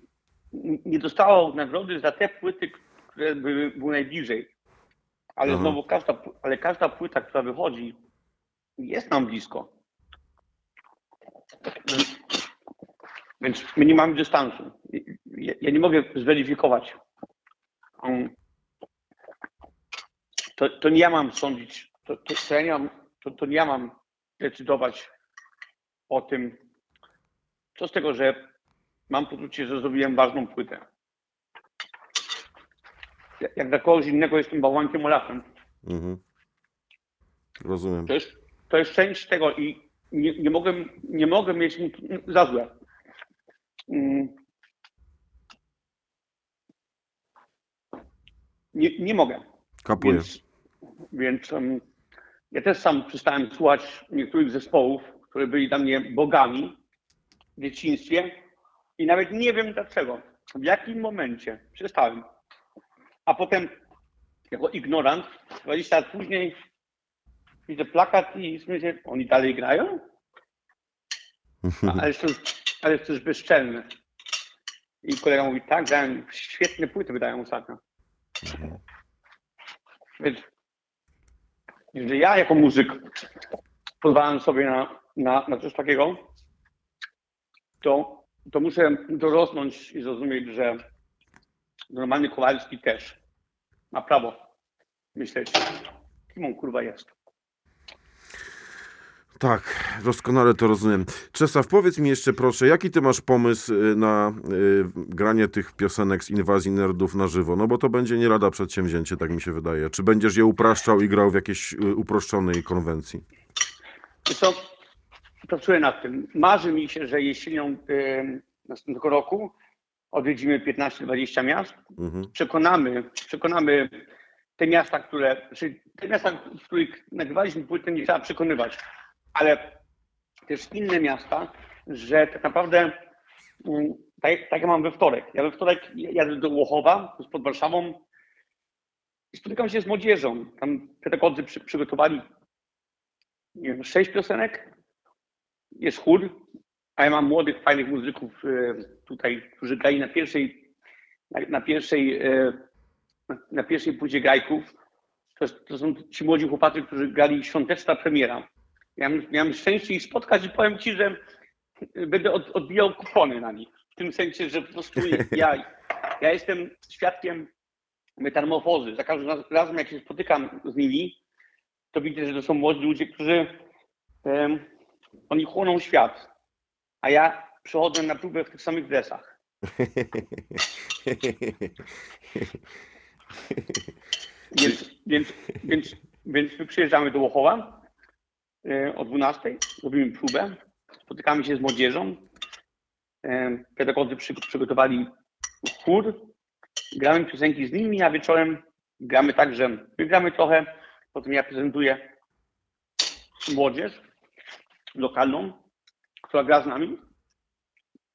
nie dostało nagrody za te płyty, które były, były najbliżej. Ale Aha. znowu każda, ale każda płyta, która wychodzi, jest nam blisko. Więc my nie mamy dystansu. Ja, ja nie mogę zweryfikować. To, to nie ja mam sądzić, to, to, to, ja nie mam, to, to nie ja mam decydować o tym, co z tego, że mam poczucie, że zrobiłem ważną płytę. Ja- Jak dla kogoś innego jestem bałwankiem Olafem. Mhm. Rozumiem. To jest, to jest część tego i nie, nie, mogę, nie mogę mieć mu za złe. Mm. Nie, nie mogę. Kapuję. Więc, więc em, ja też sam przestałem słuchać niektórych zespołów, które byli dla mnie bogami w dzieciństwie i nawet nie wiem dlaczego, w jakim momencie przestałem. A potem jako ignorant 20 lat później widzę plakat i myślę, oni dalej grają? Ale to, ale to jest bezczelne. I kolega mówi, tak, grają, świetne płyty wydają ostatnio. Więc jeżeli ja jako muzyk pozwalam sobie na, na, na coś takiego, to, to muszę dorosnąć i zrozumieć, że normalny Kowalski też ma prawo myśleć, kim on kurwa jest. Tak, doskonale to rozumiem. Czesław, powiedz mi jeszcze proszę, jaki ty masz pomysł y, na y, granie tych piosenek z inwazji nerdów na żywo? No bo to będzie nie lada przedsięwzięcie, tak mi się wydaje. Czy będziesz je upraszczał i grał w jakiejś y, uproszczonej konwencji? Co, pracuję nad tym. Marzy mi się, że jesienią em, następnego roku odwiedzimy 15-20 miast. Mhm. Przekonamy, przekonamy te miasta, które, czy te miasta, w których nagrywaliśmy płytę, nie trzeba przekonywać, ale też inne miasta, że tak naprawdę mm, tak, tak jak mam we wtorek. Ja we wtorek jadę do Łochowa, to jest pod Warszawą i spotykam się z młodzieżą. Tam pedagodzy przy, przygotowali nie wiem, sześć piosenek, jest chór, a ja mam młodych, fajnych muzyków e, tutaj, którzy grali na pierwszej, na, pierwszej, e, na, pierwszej płycie grajków. To, to są ci młodzi chłopacy, którzy grali świąteczna premiera. Miałem, miałem szczęście ich spotkać i powiem ci, że będę od, odbijał kupony na nich. W tym sensie, że po prostu [LAUGHS] ja, ja jestem świadkiem metamorfozy. Za każdym raz- razem, jak się spotykam z nimi, to widzę, że to są młodzi ludzie, którzy em, oni chłoną świat, a ja przychodzę na próbę w tych samych dresach. [LAUGHS] Więc, więc, więc, więc my przyjeżdżamy do Łochowa e, o 12, robimy próbę, spotykamy się z młodzieżą. E, Pedagodzy przy, przygotowali chór gramy piosenki z nimi, a wieczorem gramy tak, że my gramy trochę, potem ja prezentuję młodzież lokalną, która gra z nami.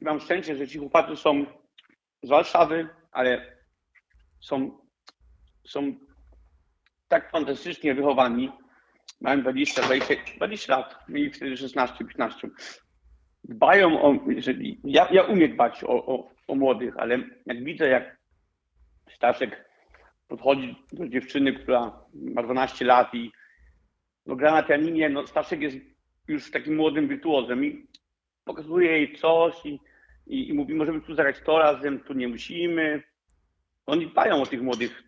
I mam szczęście, że ci chłopacy są z Warszawy, ale są, są tak fantastycznie wychowani. Mają 20, 20, 20 lat, mieli wtedy 16, 15. Dbają o, że ja, ja umiem dbać o, o, o młodych, ale jak widzę, jak Staszek podchodzi do dziewczyny, która ma 12 lat i no, gra na pianinie, no Staszek jest już takim młodym wirtuozem i pokazuje jej coś i, i, i mówi, możemy tu zagrać to razem, tu nie musimy. Oni dbają o tych młodych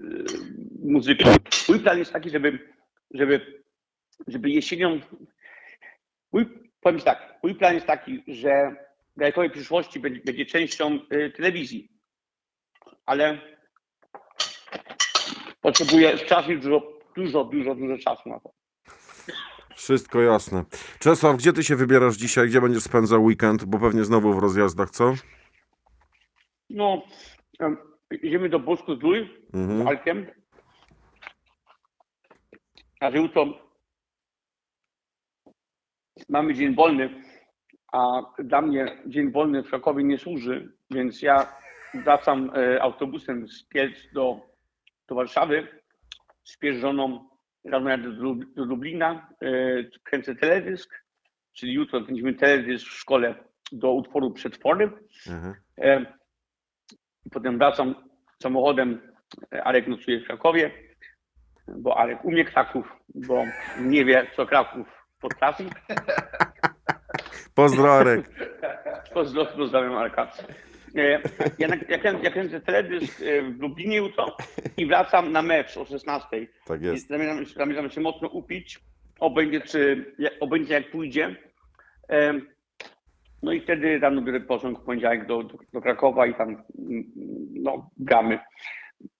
y, muzyków. Mój plan jest taki, żeby, żeby, żeby jesienią. Mój, powiem tak, mój plan jest taki, że daleko przyszłości będzie, będzie częścią y, telewizji, ale potrzebuję czasu dużo, dużo, dużo, dużo czasu na to. Wszystko jasne. Czesław, gdzie ty się wybierasz dzisiaj? Gdzie będziesz spędzał weekend? Bo pewnie znowu w rozjazdach, co? No, em, idziemy do Bosku Zdrój z Mhm. Alkiem. A jutro mamy dzień wolny, a dla mnie dzień wolny w Krakowie nie służy, więc ja wracam e, autobusem z Kielc do, do Warszawy z żoną jadę do, do Lublina, e, kręcę teledysk, czyli jutro kręcimy teledysk w szkole do utworu Przetwory. Mhm. E, Potem wracam samochodem. Arek nocuje w Krakowie, bo Arek umie Kraków, bo nie wie, co Kraków potrafi. [LAUGHS] Pozdro, Arek. [LAUGHS] Pozdro, pozdrawiam Arka. E, Ja, ja, kręcę, ja kręcę teledysk e, w Lublinie jutro i wracam na mecz o 16. Tak jest. Zamierzam, zamierzam się mocno upić. Obędzie, czy, jak- obędzie jak pójdzie. Em, No i wtedy rano biorę pociąg w poniedziałek do, do, do Krakowa i tam mm, no, gramy.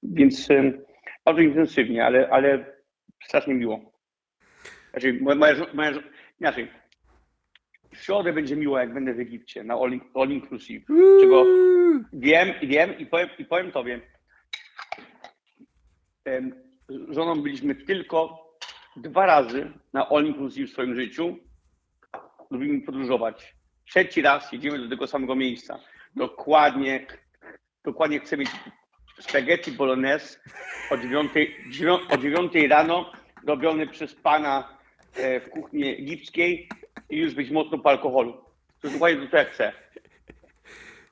Więc em, bardzo intensywnie, ale, ale strasznie miło. Znaczy, moja, moja, moja, inaczej. W środę będzie miło, jak będę w Egipcie na all, all inclusive. Czego wiem, wiem i powiem, i powiem tobie. Z żoną byliśmy tylko dwa razy na all inclusive w swoim życiu. Lubimy podróżować. Trzeci raz jedziemy do tego samego miejsca. Dokładnie, dokładnie chcę mieć spaghetti bolognese o 9, o 9 rano robiony przez pana e, w kuchni egipskiej i już być mocno po alkoholu. To jest dokładnie to, co ja chcę.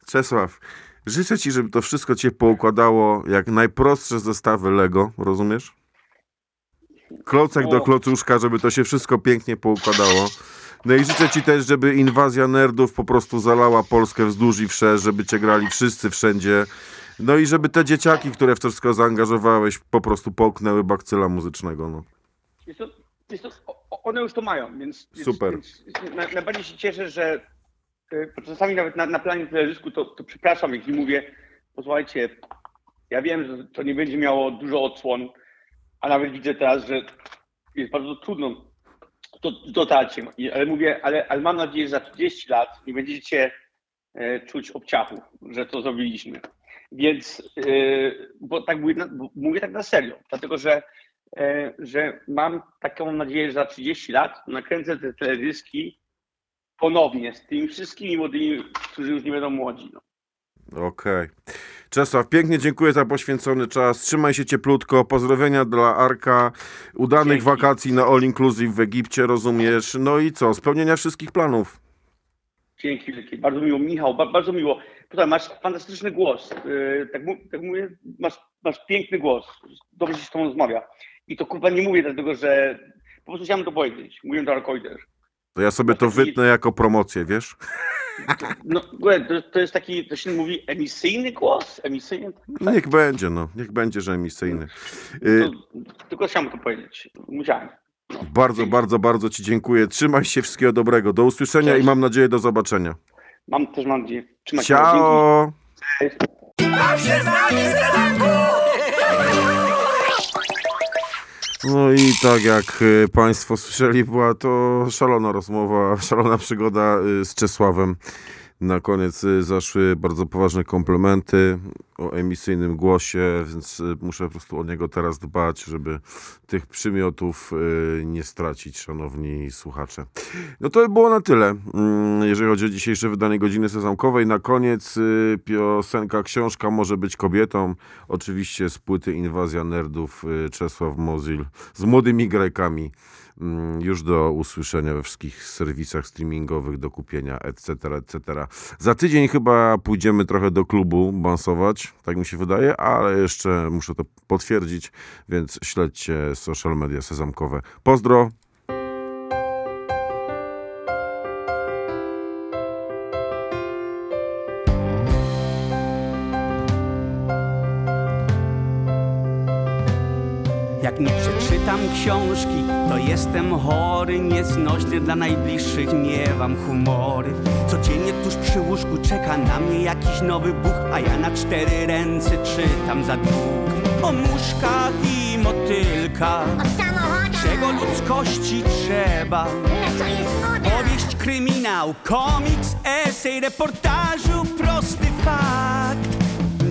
Czesław, życzę ci, żeby to wszystko cię poukładało jak najprostsze zestawy Lego, rozumiesz? Klocek do klocuszka, żeby to się wszystko pięknie poukładało. No i życzę ci też, żeby inwazja nerdów po prostu zalała Polskę wzdłuż i wszerz, żeby cię grali wszyscy wszędzie. No i żeby te dzieciaki, które w to wszystko zaangażowałeś, po prostu połknęły bakcyla muzycznego. No. To, one już to mają, więc, Super. Więc na, najbardziej się cieszę, że y, czasami nawet na, na planie teledysku to, to przepraszam, jak mówię, posłuchajcie, ja wiem, że to nie będzie miało dużo odsłon, a nawet widzę teraz, że jest bardzo trudno to dotarcie, ale mówię, ale, ale mam nadzieję, że za 30 lat nie będziecie e, czuć obciachu, że to zrobiliśmy. Więc, e, bo tak mówię, bo mówię tak na serio, dlatego że że mam taką nadzieję, że za 30 lat nakręcę te teledyski ponownie z tymi wszystkimi młodymi, którzy już nie będą młodzi. No. Okej. Czesław, pięknie dziękuję za poświęcony czas. Trzymaj się cieplutko. Pozdrowienia dla Arka. Udanych Dzięki. wakacji na All Inclusive w Egipcie, rozumiesz? No i co? Spełnienia wszystkich planów. Dzięki wielkie. Bardzo miło. Michał, ba, bardzo miło. Tutaj masz fantastyczny głos. Yy, tak, mu, tak mówię, masz, masz piękny głos. Dobrze się z tobą rozmawia. I to kurwa nie mówię dlatego, że po prostu chciałem to powiedzieć. Mówię to Arkoider. To ja sobie to Taki- wytnę jako promocję, wiesz? No, to, to jest taki, to się mówi emisyjny głos? Emisyjny? No Niech będzie, no. Niech będzie, że emisyjny. Y, To, tylko chciałem to powiedzieć. Musiałem. bardzo, bardzo, bardzo Ci dziękuję. Trzymaj się, wszystkiego dobrego. Do usłyszenia Cześć. i mam nadzieję do zobaczenia. Mam też mam nadzieję. Trzymaj się. Dzięki. Ciao! Cześć. No i tak jak y, Państwo słyszeli, była to szalona rozmowa, szalona przygoda y, z Czesławem. Na koniec y, zaszły bardzo poważne komplementy o emisyjnym głosie, więc y, muszę po prostu o niego teraz dbać, żeby tych przymiotów y, nie stracić, szanowni słuchacze. No to by było na tyle, mm, jeżeli chodzi o dzisiejsze wydanie Godziny Sezamkowej. Na koniec piosenka Książka może być kobietą. Oczywiście z płyty Inwazja Nerdów Czesław Mozil z młodymi grajkami. Mm, Już do usłyszenia we wszystkich serwisach streamingowych, do kupienia, etc., etc. Za tydzień chyba pójdziemy trochę do klubu bansować, tak mi się wydaje, ale jeszcze muszę to potwierdzić, więc śledźcie social media sezamkowe. Pozdro! Książki, to jestem chory, nieznośny dla najbliższych, miewam humory. Codziennie tuż przy łóżku czeka na mnie jakiś nowy Bóg, a ja na cztery ręce czytam za dług. O muszkach i motylkach, O samochodach, czego ludzkości trzeba. na co jest moda? Powieść, kryminał, komiks, esej, reportażu, prosty fakt.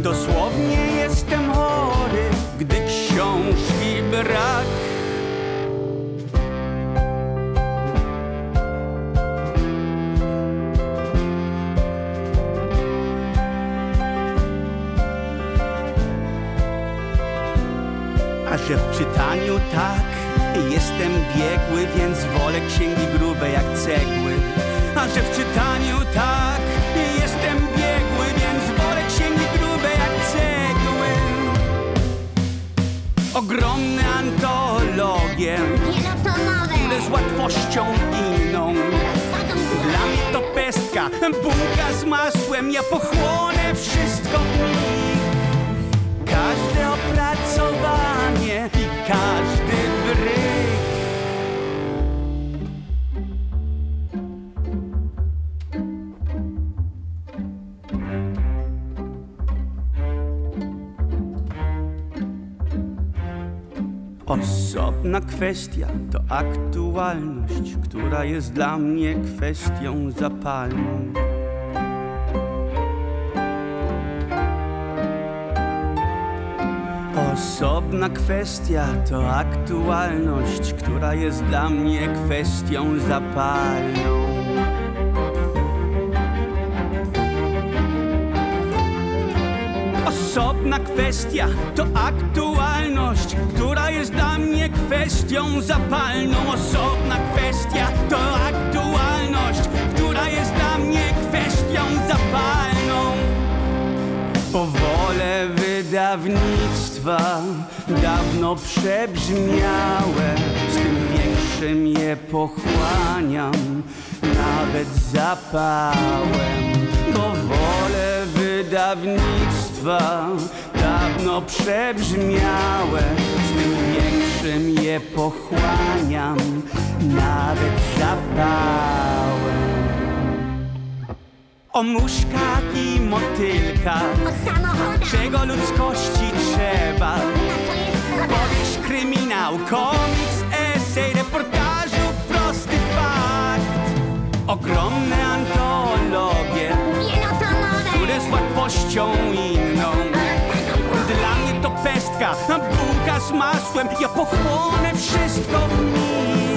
Dosłownie jestem chory, gdy książki brak. Że w czytaniu tak jestem biegły, więc wolę księgi grube jak cegły. A że w czytaniu tak jestem biegły, więc wolę księgi grube jak cegły. Ogromne antologie, Wielotomowe, które z łatwością inną. Dla mnie to pestka, bułka z masłem, ja pochłonę wszystko opracowanie i każdy bryk. Osobna kwestia to aktualność, która jest dla mnie kwestią zapalną. Osobna kwestia to aktualność, która jest dla mnie kwestią zapalną. Osobna kwestia to aktualność, która jest dla mnie kwestią zapalną. Osobna kwestia to aktualność, która jest dla mnie kwestią zapalną. Powolę dawno przebrzmiałe, z tym większym je pochłaniam, nawet zapałem. Powolę wydawnictwa dawno przebrzmiałe, z tym większym je pochłaniam, nawet zapałem. O muszkach i motylkach o samochodach, Czego ludzkości trzeba? na co jest? Powieść, kryminał, komiks, esej, reportażu, prosty fakt. Ogromne antologie, Wielotomowe, które z łatwością inną. Dla mnie to pestka, bułka z masłem, ja pochłonę wszystko w nich.